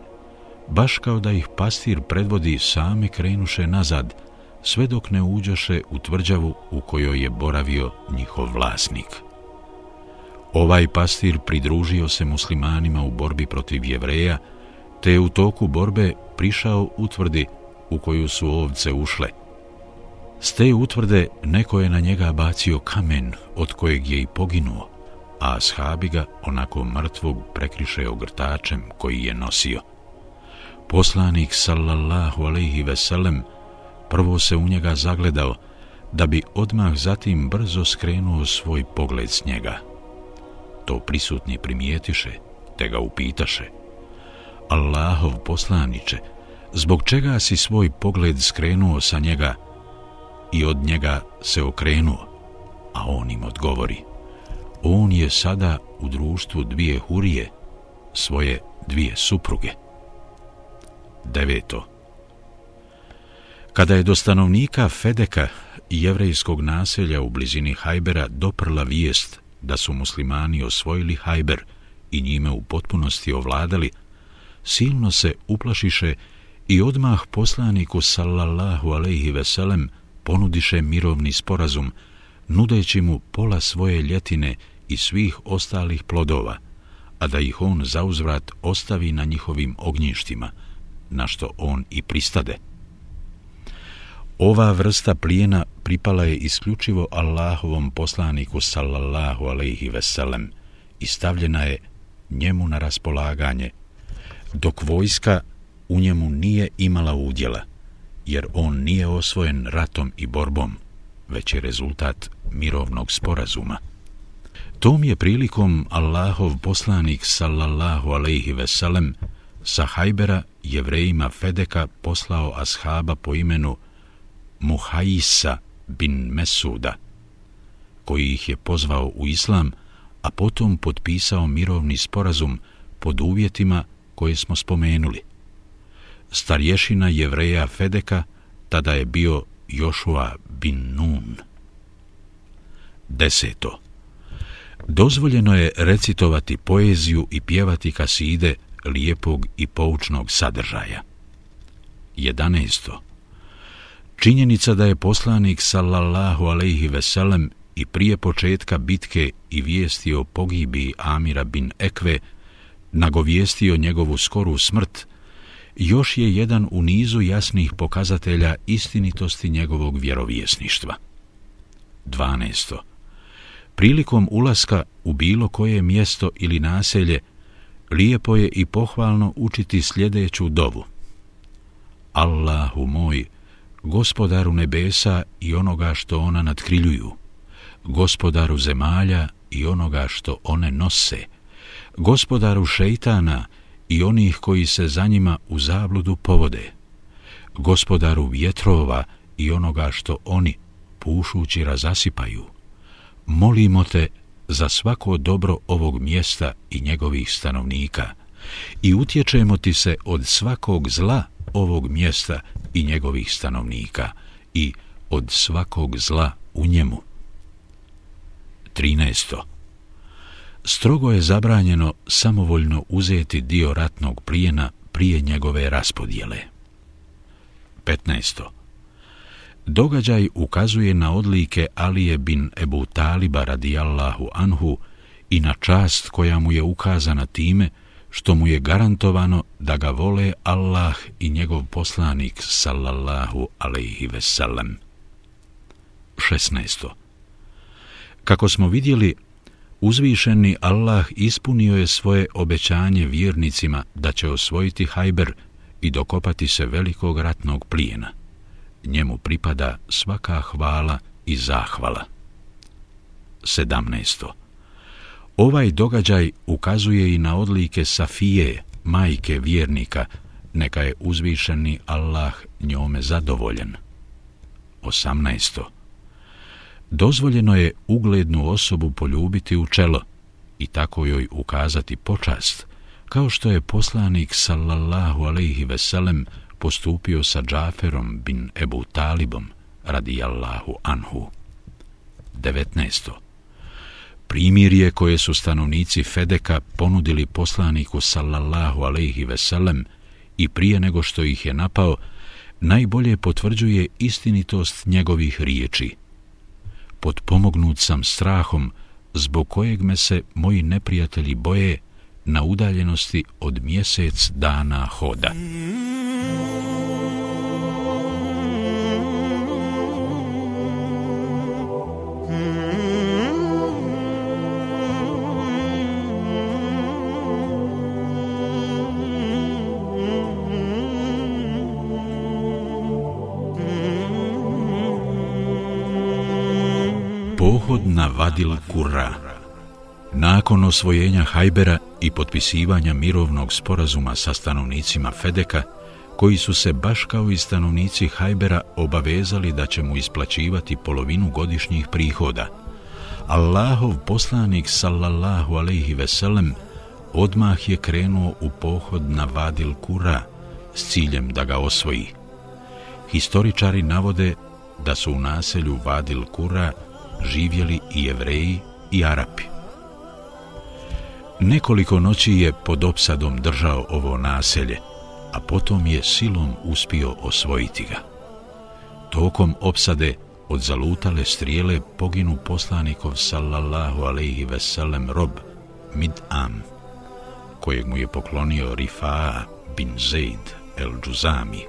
baš kao da ih pastir predvodi same krenuše nazad, sve dok ne uđoše u tvrđavu u kojoj je boravio njihov vlasnik. Ovaj pastir pridružio se muslimanima u borbi protiv jevreja, te je u toku borbe prišao utvrdi u koju su ovce ušle. S te utvrde neko je na njega bacio kamen od kojeg je i poginuo, a ashabi ga onako mrtvog prekriše ogrtačem koji je nosio. Poslanik sallallahu alaihi veselem prvo se u njega zagledao, da bi odmah zatim brzo skrenuo svoj pogled s njega. To prisutni primijetiše, te ga upitaše. Allahov poslaniče, zbog čega si svoj pogled skrenuo sa njega i od njega se okrenuo? A on im odgovori, on je sada u društvu dvije hurije, svoje dvije supruge. Deveto. Kada je do stanovnika Fedeka jevrejskog naselja u blizini Hajbera doprla vijest da su muslimani osvojili Hajber i njime u potpunosti ovladali, silno se uplašiše i odmah poslaniku sallallahu alaihi veselem ponudiše mirovni sporazum, nudeći mu pola svoje ljetine i svih ostalih plodova, a da ih on zauzvrat ostavi na njihovim ognjištima, na što on i pristade. Ova vrsta plijena pripala je isključivo Allahovom poslaniku sallallahu alaihi veselem i stavljena je njemu na raspolaganje, dok vojska u njemu nije imala udjela, jer on nije osvojen ratom i borbom, već je rezultat mirovnog sporazuma. Tom je prilikom Allahov poslanik sallallahu alaihi veselem sa Hajbera jevrejima Fedeka poslao ashaba po imenu Muhaisa bin Mesuda, koji ih je pozvao u islam, a potom potpisao mirovni sporazum pod uvjetima koje smo spomenuli. Starješina jevreja Fedeka tada je bio Jošua bin Nun. Deseto. Dozvoljeno je recitovati poeziju i pjevati kaside lijepog i poučnog sadržaja. 11. Činjenica da je poslanik sallallahu alejhi ve sellem i prije početka bitke i vijesti o pogibi Amira bin Ekve nagovijestio njegovu skoru smrt, još je jedan u nizu jasnih pokazatelja istinitosti njegovog vjerovjesništva. 12. Prilikom ulaska u bilo koje mjesto ili naselje, lijepo je i pohvalno učiti sljedeću dovu. Allahu moj, gospodaru nebesa i onoga što ona nadkriljuju, gospodaru zemalja i onoga što one nose, gospodaru šeitana i onih koji se za njima u zabludu povode, gospodaru vjetrova i onoga što oni, pušući, razasipaju, molimo te za svako dobro ovog mjesta i njegovih stanovnika i utječemo ti se od svakog zla ovog mjesta i njegovih stanovnika i od svakog zla u njemu. 13. Strogo je zabranjeno samovoljno uzeti dio ratnog plijena prije njegove raspodjele. 15. Događaj ukazuje na odlike Alije bin Ebu Taliba radijallahu anhu i na čast koja mu je ukazana time što mu je garantovano da ga vole Allah i njegov poslanik sallallahu alaihi veselem. 16. Kako smo vidjeli, uzvišeni Allah ispunio je svoje obećanje vjernicima da će osvojiti Hajber i dokopati se velikog ratnog plijena njemu pripada svaka hvala i zahvala. 17. Ovaj događaj ukazuje i na odlike Safije, majke vjernika, neka je uzvišeni Allah njome zadovoljen. 18. Dozvoljeno je uglednu osobu poljubiti u čelo i tako joj ukazati počast, kao što je poslanik sallallahu alaihi veselem postupio sa Džaferom bin Ebu Talibom radijallahu anhu. 19. Primirje koje su stanovnici Fedeka ponudili poslaniku sallallahu alaihi veselem i prije nego što ih je napao, najbolje potvrđuje istinitost njegovih riječi. Podpomognut sam strahom, zbog kojeg me se moji neprijatelji boje na udaljenosti od mjesec dana hoda. Pohod na Vadil Kurra Nakon osvojenja Hajbera i potpisivanja mirovnog sporazuma sa stanovnicima Fedeka, koji su se baš kao i stanovnici Hajbera obavezali da će mu isplaćivati polovinu godišnjih prihoda, Allahov poslanik sallallahu alaihi veselem odmah je krenuo u pohod na Vadil Kura s ciljem da ga osvoji. Historičari navode da su u naselju Vadil Kura živjeli i jevreji i Arapi. Nekoliko noći je pod opsadom držao ovo naselje, a potom je silom uspio osvojiti ga. Tokom opsade od zalutale strijele poginu poslanikov sallallahu alaihi veselem rob Mid'am, kojeg mu je poklonio Rifa'a bin Zaid el-Džuzami.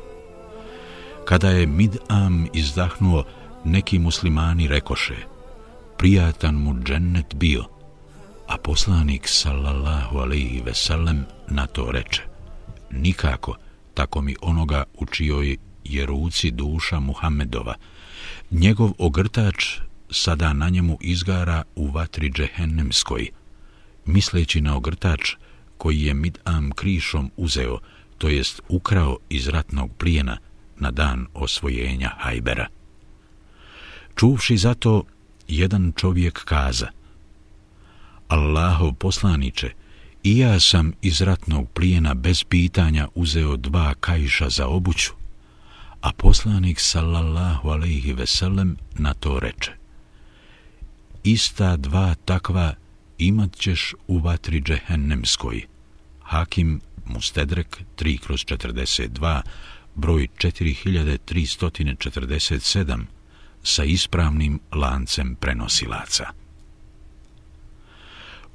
Kada je Mid'am izdahnuo, neki muslimani rekoše, prijatan mu džennet bio, a poslanik sallallahu alaihi veselem na to reče, nikako, tako mi onoga u čijoj je ruci duša Muhammedova, njegov ogrtač sada na njemu izgara u vatri džehennemskoj, misleći na ogrtač koji je Mid'am krišom uzeo, to jest ukrao iz ratnog plijena na dan osvojenja Hajbera. Čuvši zato, jedan čovjek kaza, Allahov poslaniče, i ja sam iz ratnog plijena bez pitanja uzeo dva kajša za obuću, a poslanik sallallahu alaihi veselem na to reče. Ista dva takva imat ćeš u vatri džehennemskoj. Hakim Mustedrek 3 kroz 42, broj 4347, sa ispravnim lancem prenosilaca.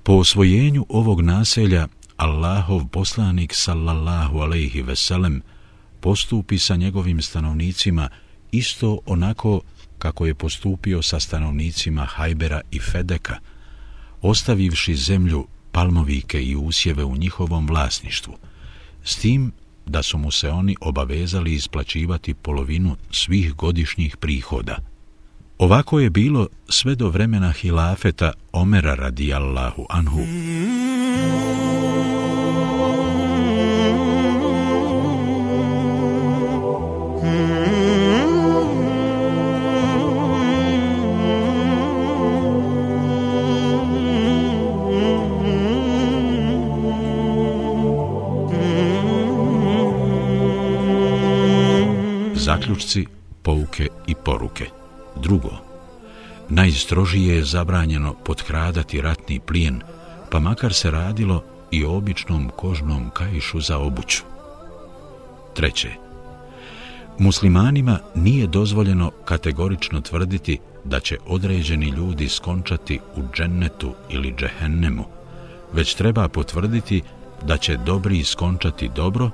Po osvojenju ovog naselja, Allahov poslanik sallallahu alaihi veselem postupi sa njegovim stanovnicima isto onako kako je postupio sa stanovnicima Hajbera i Fedeka, ostavivši zemlju palmovike i usjeve u njihovom vlasništvu, s tim da su mu se oni obavezali isplaćivati polovinu svih godišnjih prihoda – Ovako je bilo sve do vremena hilafeta Omera radijallahu anhu. Zaključci, pouke i poruke. Drugo, najstrožije je zabranjeno potkradati ratni plijen, pa makar se radilo i običnom kožnom kajšu za obuću. Treće, muslimanima nije dozvoljeno kategorično tvrditi da će određeni ljudi skončati u džennetu ili džehennemu, već treba potvrditi da će dobri skončati dobro,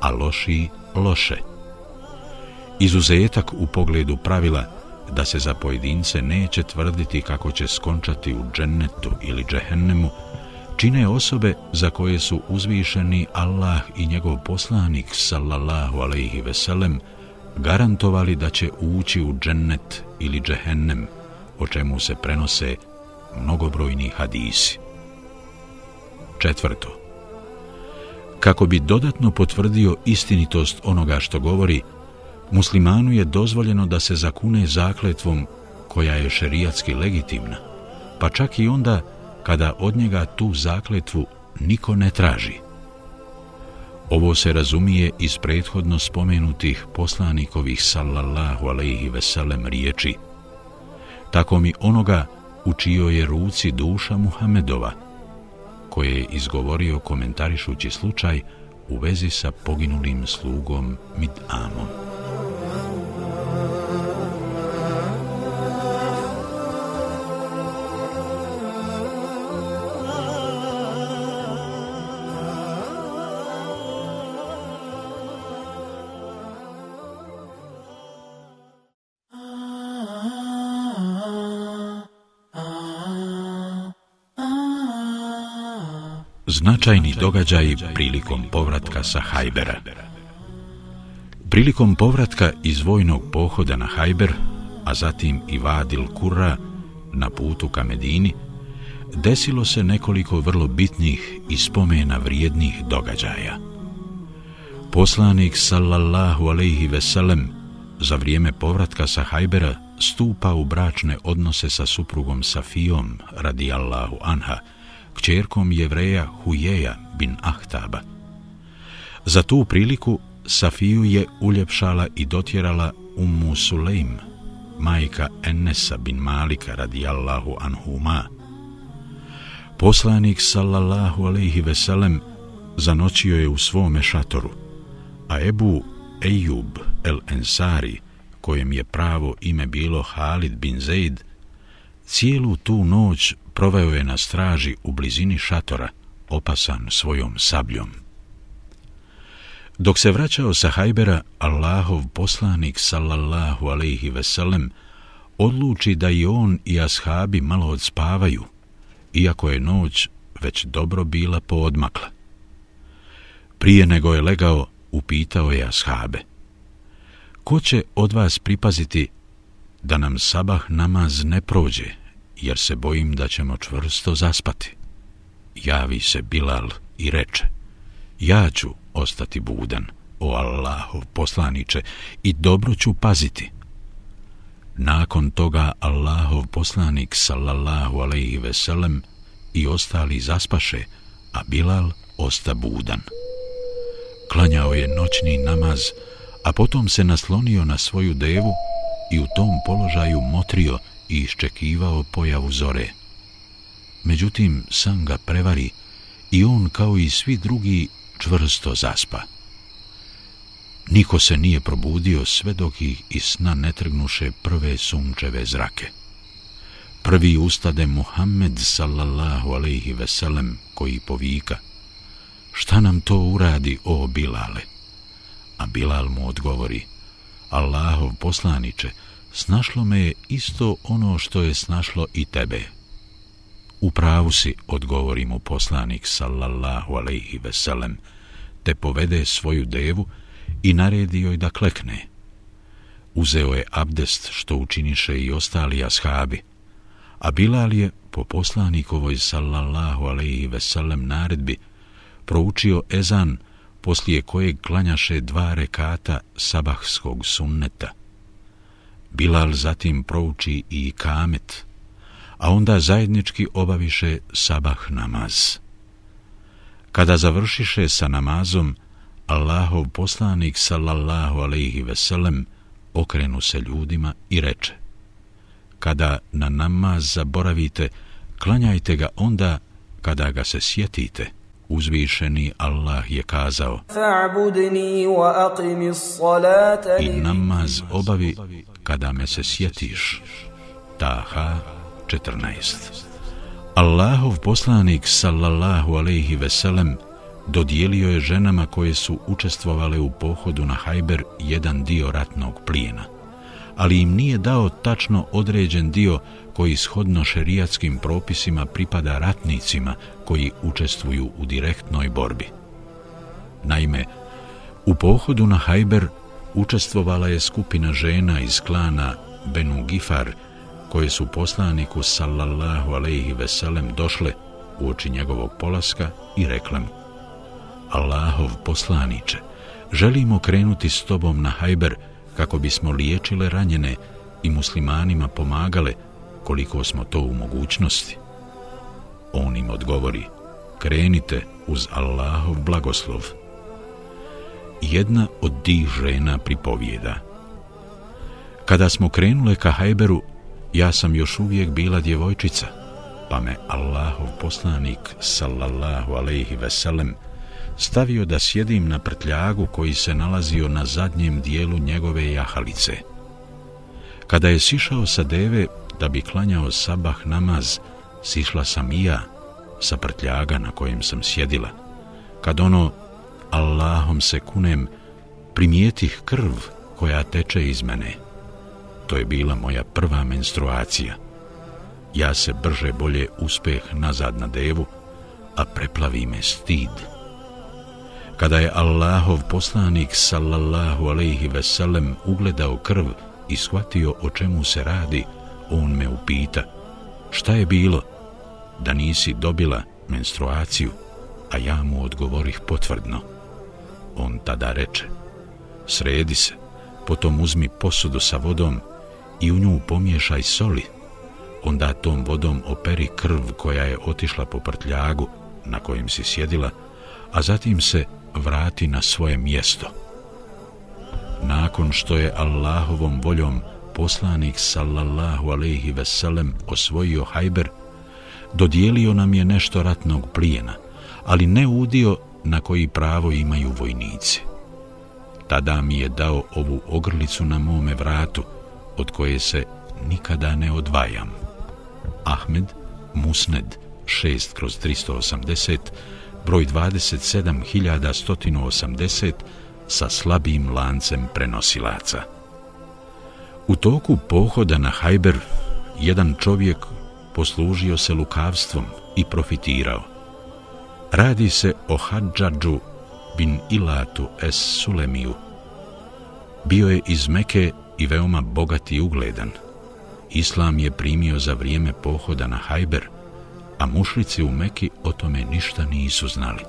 a lošiji loše. Izuzetak u pogledu pravila – da se za pojedince neće tvrditi kako će skončati u džennetu ili džehennemu, čine osobe za koje su uzvišeni Allah i njegov poslanik, sallallahu alaihi veselem, garantovali da će ući u džennet ili džehennem, o čemu se prenose mnogobrojni hadisi. Četvrto. Kako bi dodatno potvrdio istinitost onoga što govori, muslimanu je dozvoljeno da se zakune zakletvom koja je šerijatski legitimna, pa čak i onda kada od njega tu zakletvu niko ne traži. Ovo se razumije iz prethodno spomenutih poslanikovih sallallahu alaihi veselem riječi. Tako mi onoga u čijoj je ruci duša Muhamedova, koje je izgovorio komentarišući slučaj u vezi sa poginulim slugom Mid'amom. Značajni događaj prilikom povratka sa Hajbera Prilikom povratka iz vojnog pohoda na Hajber, a zatim i Vadil Kurra na putu ka Medini, desilo se nekoliko vrlo bitnih i spomena vrijednih događaja. Poslanik sallallahu alejhi ve sellem za vrijeme povratka sa Hajbera stupa u bračne odnose sa suprugom Safijom radijallahu anha, kćerkom jevreja Hujeja bin Ahtaba. Za tu priliku Safiju je uljepšala i dotjerala Ummu Sulejm, majka Enesa bin Malika radijallahu anhuma. Poslanik sallallahu alaihi veselem zanoćio je u svome šatoru, a Ebu Ejub el Ensari, kojem je pravo ime bilo Halid bin Zaid, cijelu tu noć proveo je na straži u blizini šatora, opasan svojom sabljom. Dok se vraćao sa Hajbera, Allahov poslanik, sallallahu alaihi veselem, odluči da i on i ashabi malo odspavaju, iako je noć već dobro bila poodmakla. Prije nego je legao, upitao je ashabe. Ko će od vas pripaziti da nam sabah namaz ne prođe, jer se bojim da ćemo čvrsto zaspati? Javi se Bilal i reče, ja ću ostati budan, o Allahov poslaniče, i dobro ću paziti. Nakon toga Allahov poslanik, sallallahu alaihi veselem, i ostali zaspaše, a Bilal osta budan. Klanjao je noćni namaz, a potom se naslonio na svoju devu i u tom položaju motrio i iščekivao pojavu zore. Međutim, san ga prevari i on, kao i svi drugi, čvrsto zaspa. Niko se nije probudio sve dok ih iz sna ne trgnuše prve sunčeve zrake. Prvi ustade Muhammed sallallahu alaihi veselem koji povika Šta nam to uradi, o Bilale? A Bilal mu odgovori Allahov poslaniče, snašlo me je isto ono što je snašlo i tebe. U pravu si, odgovori mu poslanik sallallahu alaihi veselem, te povede svoju devu i naredi joj da klekne. Uzeo je abdest što učiniše i ostali ashabi, a Bilal je po poslanikovoj sallallahu alaihi veselem naredbi proučio ezan poslije kojeg klanjaše dva rekata sabahskog sunneta. Bilal zatim prouči i kamet, a onda zajednički obaviše sabah namaz. Kada završiše sa namazom, Allahov poslanik sallallahu alaihi veselem okrenu se ljudima i reče Kada na namaz zaboravite, klanjajte ga onda kada ga se sjetite. Uzvišeni Allah je kazao I namaz obavi kada me se sjetiš. Taha 14 Allahov poslanik sallallahu alejhi ve sellem dodijelio je ženama koje su učestvovale u pohodu na Hajber jedan dio ratnog plijena, ali im nije dao tačno određen dio koji shodno šerijatskim propisima pripada ratnicima koji učestvuju u direktnoj borbi. Naime, u pohodu na Hajber učestvovala je skupina žena iz klana Benu Gifar, koje su poslaniku sallallahu alejhi ve sellem došle u oči njegovog polaska i rekle mu Allahov poslanice želimo krenuti s tobom na Hajber kako bismo liječile ranjene i muslimanima pomagale koliko smo to u mogućnosti. On im odgovori, krenite uz Allahov blagoslov. Jedna od tih žena pripovijeda. Kada smo krenule ka Hajberu, ja sam još uvijek bila djevojčica, pa me Allahov poslanik, sallallahu alaihi veselem, stavio da sjedim na prtljagu koji se nalazio na zadnjem dijelu njegove jahalice. Kada je sišao sa deve da bi klanjao sabah namaz, sišla sam i ja sa prtljaga na kojem sam sjedila. Kad ono, Allahom se kunem, primijetih krv koja teče iz mene, to je bila moja prva menstruacija. Ja se brže bolje uspeh nazad na devu, a preplavi me stid. Kada je Allahov poslanik sallallahu alaihi ve sellem ugledao krv i shvatio o čemu se radi, on me upita: "Šta je bilo da nisi dobila menstruaciju?" A ja mu odgovorih potvrdno. On tada reče: "Sredi se, potom uzmi posudu sa vodom i u nju pomiješaj soli." onda tom vodom operi krv koja je otišla po prtljagu na kojem si sjedila, a zatim se vrati na svoje mjesto. Nakon što je Allahovom voljom poslanik sallallahu alaihi veselem osvojio Hajber, dodijelio nam je nešto ratnog plijena, ali ne udio na koji pravo imaju vojnici. Tada mi je dao ovu ogrlicu na mome vratu, od koje se nikada ne odvajam. Ahmed, Musned, 6 kroz 380, broj 27180, sa slabim lancem prenosilaca. U toku pohoda na Hajber, jedan čovjek poslužio se lukavstvom i profitirao. Radi se o Hadžadžu bin Ilatu es Sulemiju. Bio je iz Meke i veoma bogat i ugledan. Islam je primio za vrijeme pohoda na Hajber, a mušlici u Meki o tome ništa nisu znali.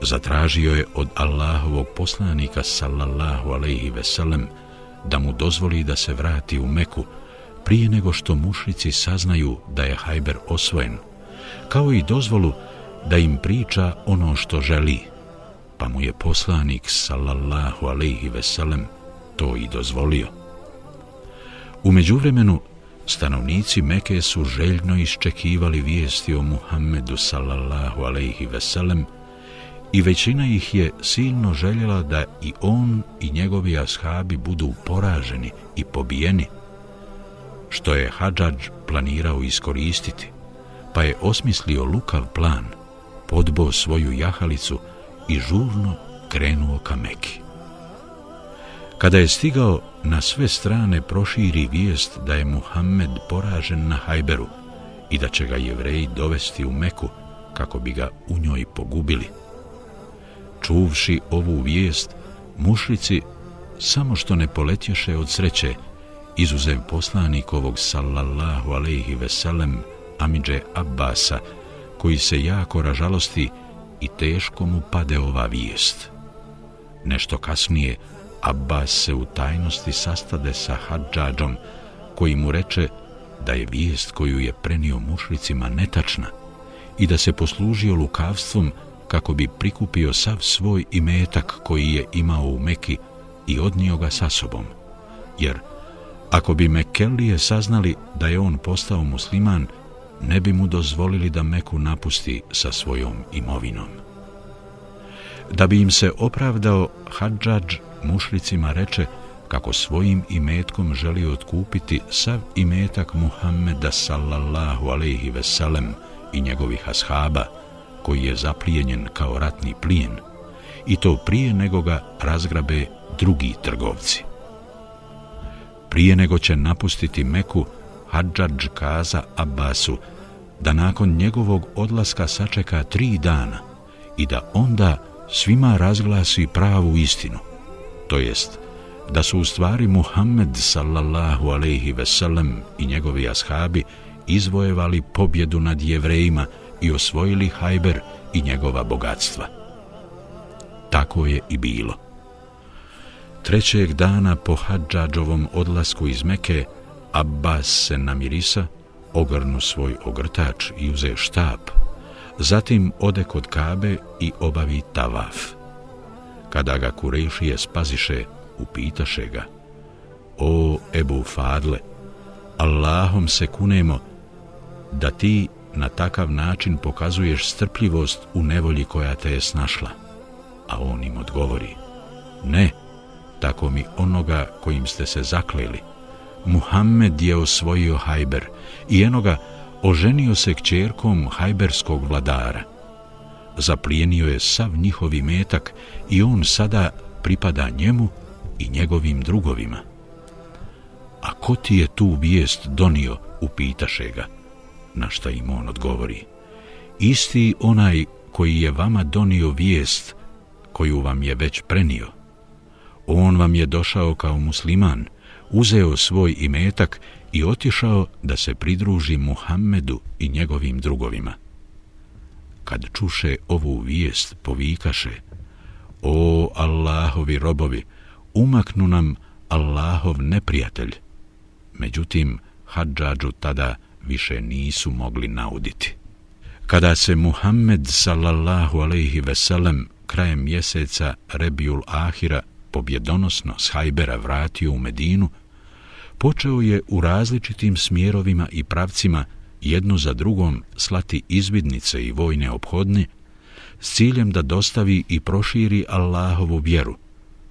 Zatražio je od Allahovog poslanika sallallahu alaihi veselem da mu dozvoli da se vrati u Meku prije nego što mušlici saznaju da je Hajber osvojen, kao i dozvolu da im priča ono što želi, pa mu je poslanik sallallahu alaihi veselem to i dozvolio. U međuvremenu, stanovnici Meke su željno iščekivali vijesti o Muhammedu sallallahu alaihi veselem i većina ih je silno željela da i on i njegovi ashabi budu poraženi i pobijeni, što je Hadžadž planirao iskoristiti, pa je osmislio lukav plan, podbo svoju jahalicu i žurno krenuo ka Meki. Kada je stigao, na sve strane proširi vijest da je Muhammed poražen na Hajberu i da će ga jevreji dovesti u Meku kako bi ga u njoj pogubili. Čuvši ovu vijest, mušlici samo što ne poletješe od sreće, izuzev poslanikovog sallallahu alaihi veselem Amidže Abbasa, koji se jako ražalosti i teško mu pade ova vijest. Nešto kasnije, Abbas se u tajnosti sastade sa Hadžađom, koji mu reče da je vijest koju je prenio mušlicima netačna i da se poslužio lukavstvom kako bi prikupio sav svoj imetak koji je imao u Meki i odnio ga sa sobom. Jer ako bi Mekelije saznali da je on postao musliman, ne bi mu dozvolili da Meku napusti sa svojom imovinom. Da bi im se opravdao, Hadžadž mušlicima reče kako svojim imetkom želi otkupiti sav imetak Muhammeda sallallahu alaihi veselem i njegovih ashaba, koji je zaplijenjen kao ratni plijen, i to prije nego ga razgrabe drugi trgovci. Prije nego će napustiti Meku, Hadžadž kaza Abbasu da nakon njegovog odlaska sačeka tri dana i da onda svima razglasi pravu istinu, to jest da su u stvari Muhammed sallallahu alaihi sellem i njegovi ashabi izvojevali pobjedu nad jevrejima i osvojili Hajber i njegova bogatstva. Tako je i bilo. Trećeg dana po Hadžađovom odlasku iz Meke, Abbas se namirisa, ogrnu svoj ogrtač i uze štap, zatim ode kod Kabe i obavi tavaf. Kada ga Kurešije spaziše, upitaše ga, O Ebu Fadle, Allahom se kunemo da ti na takav način pokazuješ strpljivost u nevolji koja te je snašla. A on im odgovori, ne, tako mi onoga kojim ste se zakleli. Muhammed je osvojio Hajber i enoga oženio se kćerkom hajberskog vladara zaplijenio je sav njihovi metak i on sada pripada njemu i njegovim drugovima. A ko ti je tu vijest donio, upitaše ga, na šta im on odgovori. isti onaj koji je vama donio vijest koju vam je već prenio. On vam je došao kao musliman, uzeo svoj imetak i otišao da se pridruži Muhammedu i njegovim drugovima. Kad čuše ovu vijest, povikaše, O Allahovi robovi, umaknu nam Allahov neprijatelj. Međutim, Hadžađu tada više nisu mogli nauditi. Kada se Muhammed sallallahu alaihi veselem krajem mjeseca Rebiul Ahira pobjedonosno s Hajbera vratio u Medinu, počeo je u različitim smjerovima i pravcima jednu za drugom slati izvidnice i vojne obhodne s ciljem da dostavi i proširi Allahovu vjeru,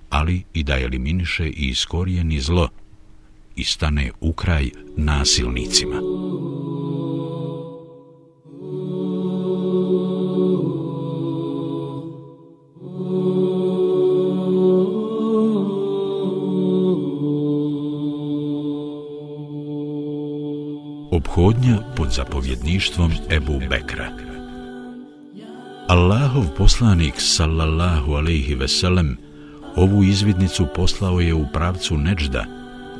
ali i da eliminiše i iskorijeni zlo i stane u kraj nasilnicima. Obhodnja pod zapovjedništvom Ebu Bekra Allahov poslanik sallallahu alaihi veselem ovu izvidnicu poslao je u pravcu Neđda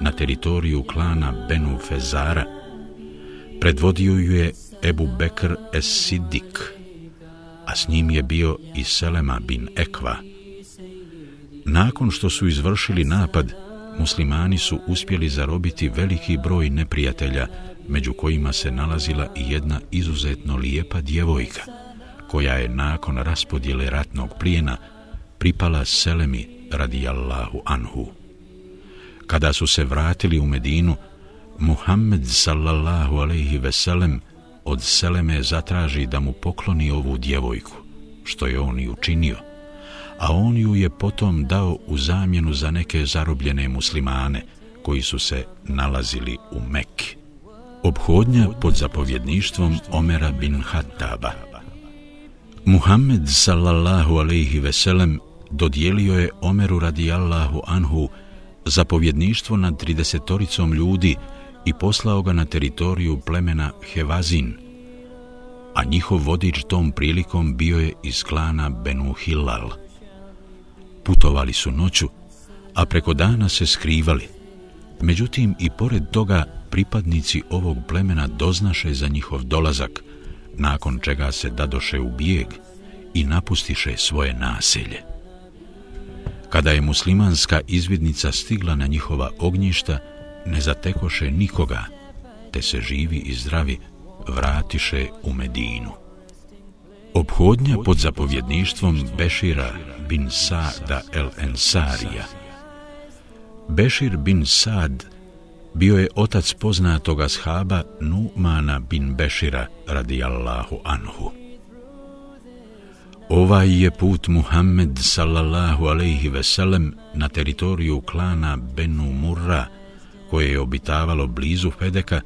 na teritoriju klana Benu Fezara. Predvodio ju je Ebu Bekr es-Siddik, a s njim je bio i Selema bin Ekva. Nakon što su izvršili napad, muslimani su uspjeli zarobiti veliki broj neprijatelja, među kojima se nalazila i jedna izuzetno lijepa djevojka, koja je nakon raspodjele ratnog plijena pripala Selemi radijallahu anhu. Kada su se vratili u Medinu, Muhammed sallallahu alaihi veselem od Seleme zatraži da mu pokloni ovu djevojku, što je on i učinio, a on ju je potom dao u zamjenu za neke zarobljene muslimane koji su se nalazili u Mekki. Obhodnja pod zapovjedništvom Omera bin Hattaba. Muhammed sallallahu alaihi veselem dodijelio je Omeru radijallahu anhu zapovjedništvo nad tridesetoricom ljudi i poslao ga na teritoriju plemena Hevazin, a njihov vodič tom prilikom bio je iz klana Benu Hilal. Putovali su noću, a preko dana se skrivali. Međutim, i pored toga pripadnici ovog plemena doznaše za njihov dolazak, nakon čega se dadoše u bijeg i napustiše svoje naselje. Kada je muslimanska izvidnica stigla na njihova ognjišta, ne zatekoše nikoga, te se živi i zdravi vratiše u Medinu. Obhodnja pod zapovjedništvom Bešira bin Sada el Ensarija. Bešir bin Sad bio je otac poznatoga shaba Numana bin Bešira radijallahu anhu. Ovaj je put Muhammed sallallahu alaihi veselem na teritoriju klana Benu Murra, koje je obitavalo blizu Fedeka,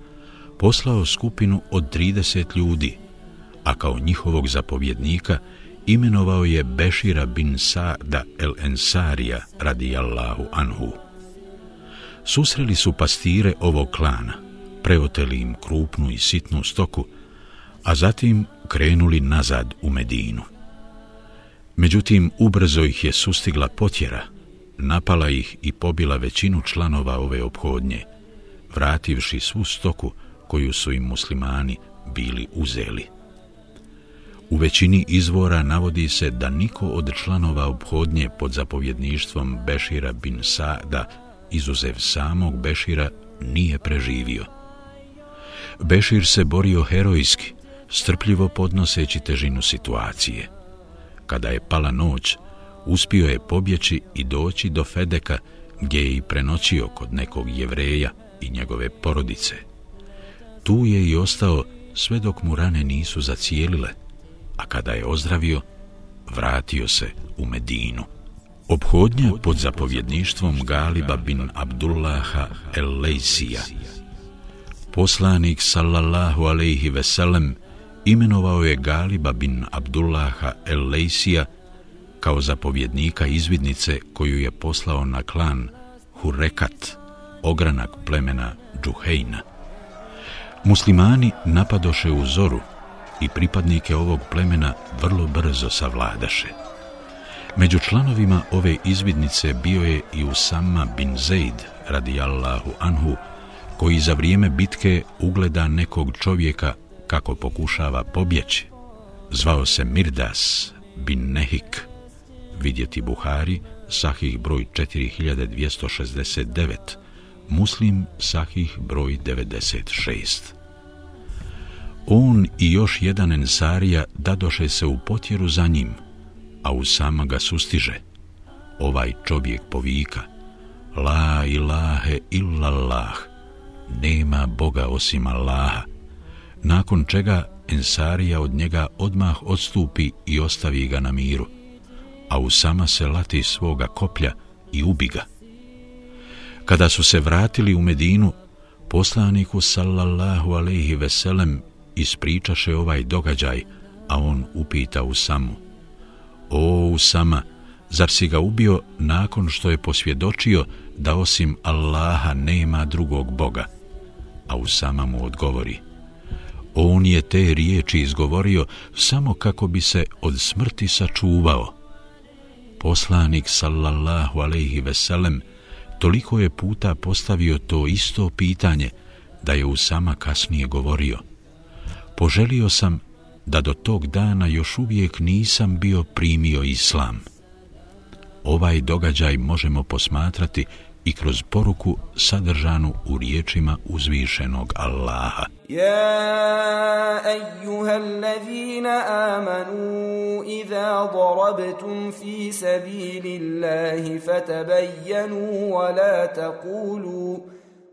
poslao skupinu od 30 ljudi, a kao njihovog zapovjednika imenovao je Bešira bin Sa'da el Ensarija radijallahu anhu. Susreli su pastire ovog klana, preoteli im krupnu i sitnu stoku, a zatim krenuli nazad u Medinu. Međutim, ubrzo ih je sustigla potjera, napala ih i pobila većinu članova ove obhodnje, vrativši svu stoku koju su im muslimani bili uzeli. U većini izvora navodi se da niko od članova obhodnje pod zapovjedništvom Bešira bin Sada, izuzev samog Bešira, nije preživio. Bešir se borio herojski, strpljivo podnoseći težinu situacije – kada je pala noć, uspio je pobjeći i doći do Fedeka, gdje je i prenoćio kod nekog jevreja i njegove porodice. Tu je i ostao sve dok mu rane nisu zacijelile, a kada je ozdravio, vratio se u Medinu. Obhodnja pod zapovjedništvom Galiba bin Abdullaha el Lejsija. Poslanik sallallahu alaihi veselem imenovao je Galiba bin Abdullaha el Lejsija kao zapovjednika izvidnice koju je poslao na klan Hurekat, ogranak plemena Džuhejna. Muslimani napadoše u zoru i pripadnike ovog plemena vrlo brzo savladaše. Među članovima ove izvidnice bio je i Usama bin Zaid, radijallahu anhu, koji za vrijeme bitke ugleda nekog čovjeka kako pokušava pobjeći. Zvao se Mirdas bin Nehik, vidjeti Buhari, sahih broj 4269, muslim sahih broj 96. On i još jedan ensarija dadoše se u potjeru za njim, a u sama ga sustiže. Ovaj čovjek povika, La ilahe illallah, nema Boga osim Allaha, nakon čega ensarija od njega odmah odstupi i ostavi ga na miru, a u sama se lati svoga koplja i ubi ga. Kada su se vratili u Medinu, poslaniku sallallahu alaihi veselem ispričaše ovaj događaj, a on upita u samu. O, Usama, zar si ga ubio nakon što je posvjedočio da osim Allaha nema drugog Boga? A Usama mu odgovori. On je te riječi izgovorio samo kako bi se od smrti sačuvao. Poslanik sallallahu alaihi veselem toliko je puta postavio to isto pitanje da je Usama kasnije govorio. Poželio sam da do tog dana još uvijek nisam bio primio islam. Ovaj događaj možemo posmatrati i kroz poruku sadržanu u riječima uzvišenog Allaha. Ja ejuha allazina amanu iza darabtum fi sabilillahi fatabayyanu wa la taqulu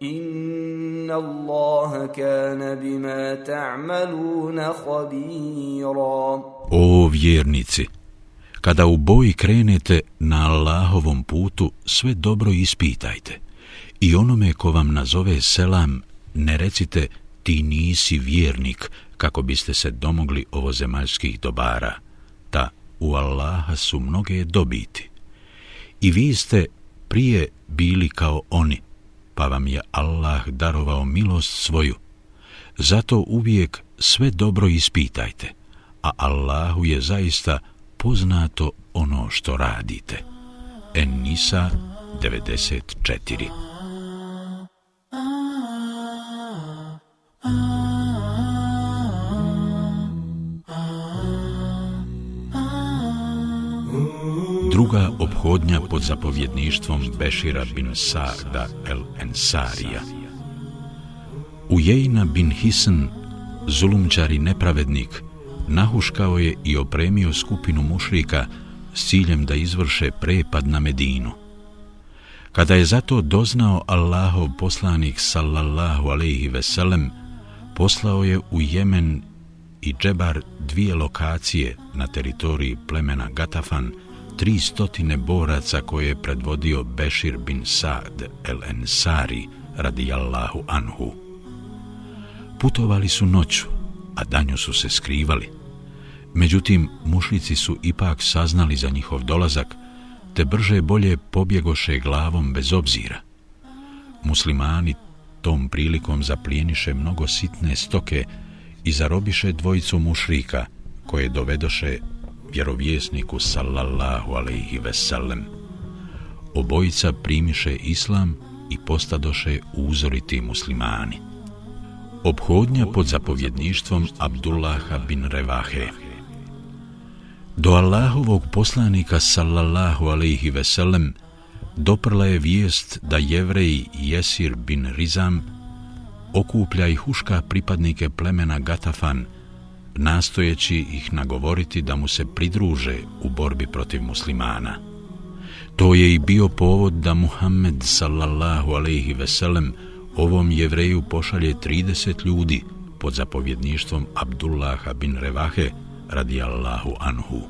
Inna Allaha kana bima ta'maluna khabira. O vjernici, kada u boji krenete na Allahovom putu, sve dobro ispitajte. I onome ko vam nazove selam, ne recite ti nisi vjernik kako biste se domogli ovozemaljskih dobara. Ta u Allaha su mnoge dobiti. I vi ste prije bili kao oni, pa vam je Allah darovao milost svoju. Zato uvijek sve dobro ispitajte, a Allahu je zaista poznato ono što radite. En Nisa 94 druga obhodnja pod zapovjedništvom Bešira bin Sa'da el Ensarija. Ujejna bin Hisn, zulumčari nepravednik, nahuškao je i opremio skupinu mušrika s ciljem da izvrše prepad na Medinu. Kada je zato doznao Allahov poslanik sallallahu alaihi veselem, poslao je u Jemen i Džebar dvije lokacije na teritoriji plemena Gatafan, tri stotine boraca koje je predvodio Bešir bin Sad el Ensari radijallahu anhu. Putovali su noću, a danju su se skrivali. Međutim, mušlici su ipak saznali za njihov dolazak, te brže bolje pobjegoše glavom bez obzira. Muslimani tom prilikom zaplijeniše mnogo sitne stoke i zarobiše dvojicu mušrika koje dovedoše vjerovjesniku sallallahu alaihi veselem. Obojica primiše islam i postadoše uzoriti muslimani. Obhodnja pod zapovjedništvom Abdullaha bin Revahe. Do Allahovog poslanika sallallahu alaihi veselem doprla je vijest da jevreji Jesir bin Rizam okuplja i huška pripadnike plemena Gatafan – nastojeći ih nagovoriti da mu se pridruže u borbi protiv muslimana. To je i bio povod da Muhammed sallallahu alaihi veselem ovom jevreju pošalje 30 ljudi pod zapovjedništvom Abdullaha bin Revahe radijallahu anhu.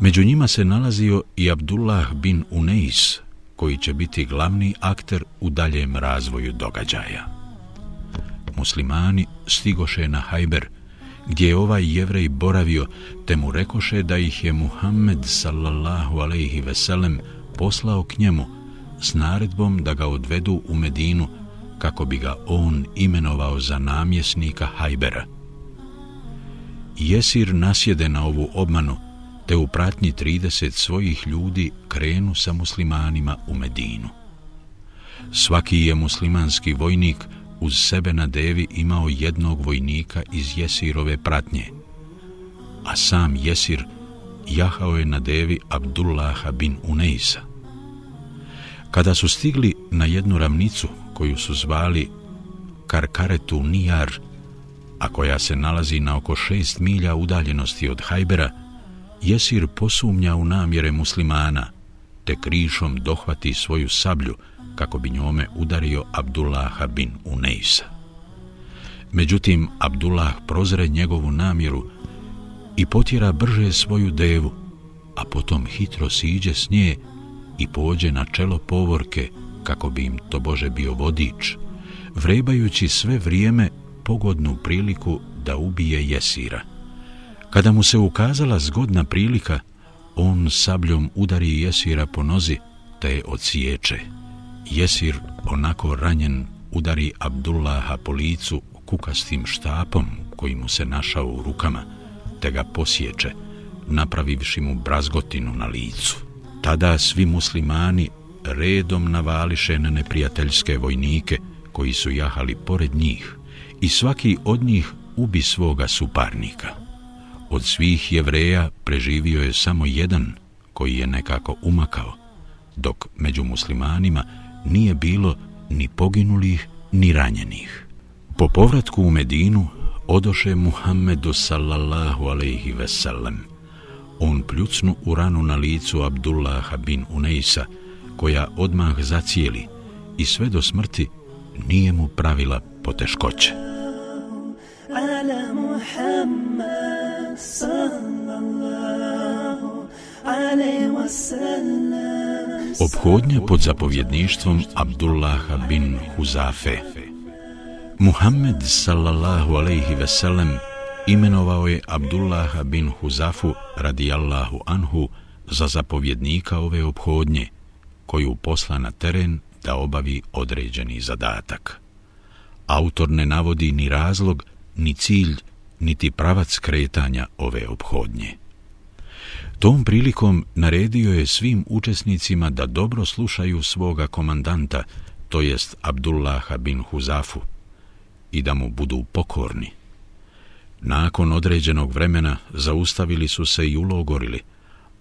Među njima se nalazio i Abdullah bin Uneis, koji će biti glavni akter u daljem razvoju događaja. Muslimani stigoše na Hajber, gdje je ovaj jevrej boravio, te mu rekoše da ih je Muhammed sallallahu alaihi veselem poslao k njemu s naredbom da ga odvedu u Medinu kako bi ga on imenovao za namjesnika Hajbera. Jesir nasjede na ovu obmanu, te u pratnji 30 svojih ljudi krenu sa muslimanima u Medinu. Svaki je muslimanski vojnik uz sebe na devi imao jednog vojnika iz Jesirove pratnje, a sam Jesir jahao je na devi Abdullaha bin Uneisa. Kada su stigli na jednu ravnicu koju su zvali Karkaretu Nijar, a koja se nalazi na oko šest milja udaljenosti od Hajbera, Jesir posumnja u namjere muslimana, te krišom dohvati svoju sablju kako bi njome udario Abdullaha bin Uneisa. Međutim, Abdullah prozre njegovu namjeru i potjera brže svoju devu, a potom hitro siđe s nje i pođe na čelo povorke kako bi im to Bože bio vodič, vrebajući sve vrijeme pogodnu priliku da ubije Jesira. Kada mu se ukazala zgodna prilika, on sabljom udari Jesira po nozi, te je odsječe. Jesir, onako ranjen, udari Abdullaha po licu kukastim štapom koji mu se našao u rukama, te ga posječe, napravivši mu brazgotinu na licu. Tada svi muslimani redom navališe na neprijateljske vojnike koji su jahali pored njih i svaki od njih ubi svoga suparnika. Od svih jevreja preživio je samo jedan koji je nekako umakao, dok među muslimanima nije bilo ni poginulih ni ranjenih. Po povratku u Medinu odoše Muhammedu sallallahu alaihi veselem. On pljucnu u ranu na licu Abdullaha bin Uneisa, koja odmah zacijeli i sve do smrti nije mu pravila poteškoće. Obhodnja pod zapovjedništvom Abdullaha bin Huzafe. Muhammed sallallahu alaihi veselem imenovao je Abdullaha bin Huzafu radijallahu anhu za zapovjednika ove obhodnje, koju posla na teren da obavi određeni zadatak. Autor ne navodi ni razlog, ni cilj, niti pravac kretanja ove obhodnje. Tom prilikom naredio je svim učesnicima da dobro slušaju svoga komandanta, to jest Abdullaha bin Huzafu, i da mu budu pokorni. Nakon određenog vremena zaustavili su se i ulogorili,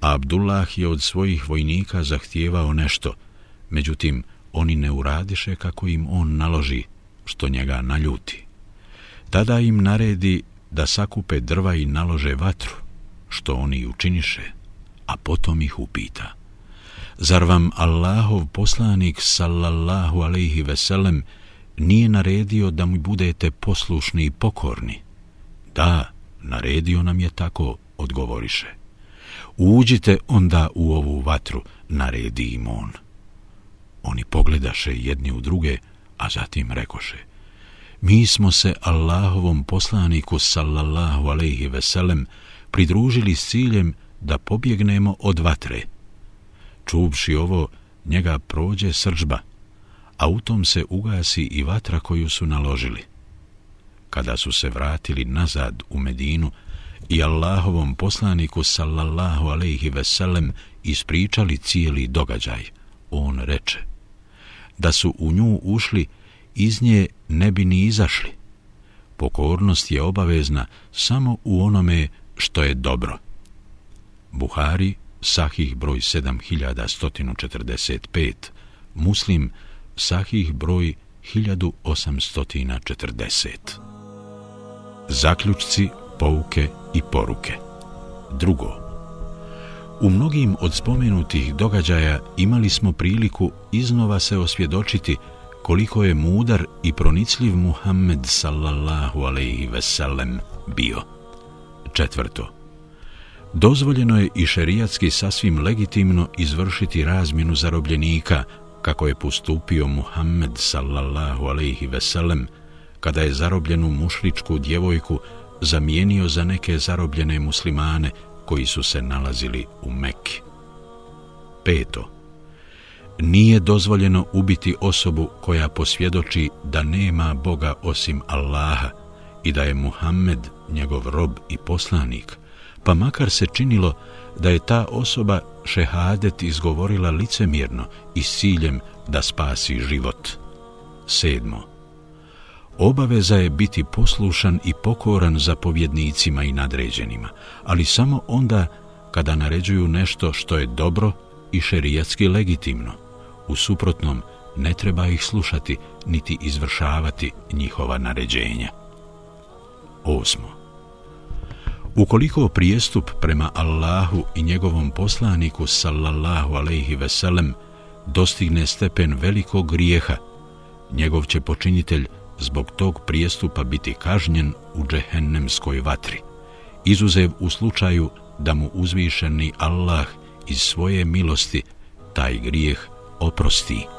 a Abdullah je od svojih vojnika zahtijevao nešto, međutim, oni ne uradiše kako im on naloži, što njega naljuti. Tada im naredi da sakupe drva i nalože vatru, što oni učiniše, a potom ih upita. Zar vam Allahov poslanik, sallallahu alaihi veselem, nije naredio da mu budete poslušni i pokorni? Da, naredio nam je tako, odgovoriše. Uđite onda u ovu vatru, naredi im on. Oni pogledaše jedni u druge, a zatim rekoše, mi smo se Allahovom poslaniku, sallallahu alaihi veselem, pridružili s ciljem da pobjegnemo od vatre. Čuvši ovo, njega prođe sržba, a u tom se ugasi i vatra koju su naložili. Kada su se vratili nazad u Medinu, i Allahovom poslaniku sallallahu alejhi ve sellem ispričali cijeli događaj. On reče da su u nju ušli, iz nje ne bi ni izašli. Pokornost je obavezna samo u onome što je dobro. Buhari, sahih broj 7145, Muslim, sahih broj 1840. Zaključci pouke i poruke. Drugo, u mnogim od spomenutih događaja imali smo priliku iznova se osvjedočiti koliko je mudar i pronicljiv Muhammed sallallahu alaihi sellem bio. Četvrto, Dozvoljeno je i šerijatski sasvim legitimno izvršiti razmjenu zarobljenika, kako je postupio Muhammed sallallahu alaihi veselem, kada je zarobljenu mušličku djevojku zamijenio za neke zarobljene muslimane koji su se nalazili u Mekki. Peto. Nije dozvoljeno ubiti osobu koja posvjedoči da nema Boga osim Allaha i da je Muhammed njegov rob i poslanik, pa makar se činilo da je ta osoba šehadet izgovorila licemirno i s ciljem da spasi život. Sedmo. Obaveza je biti poslušan i pokoran zapovjednicima i nadređenima, ali samo onda kada naređuju nešto što je dobro i šerijatski legitimno. U suprotnom, ne treba ih slušati niti izvršavati njihova naređenja. Osmo. Ukoliko prijestup prema Allahu i njegovom poslaniku sallallahu alejhi ve sellem dostigne stepen velikog grijeha, njegov će počinitelj zbog tog prijestupa biti kažnjen u džehennemskoj vatri, izuzev u slučaju da mu uzvišeni Allah iz svoje milosti taj grijeh oprosti.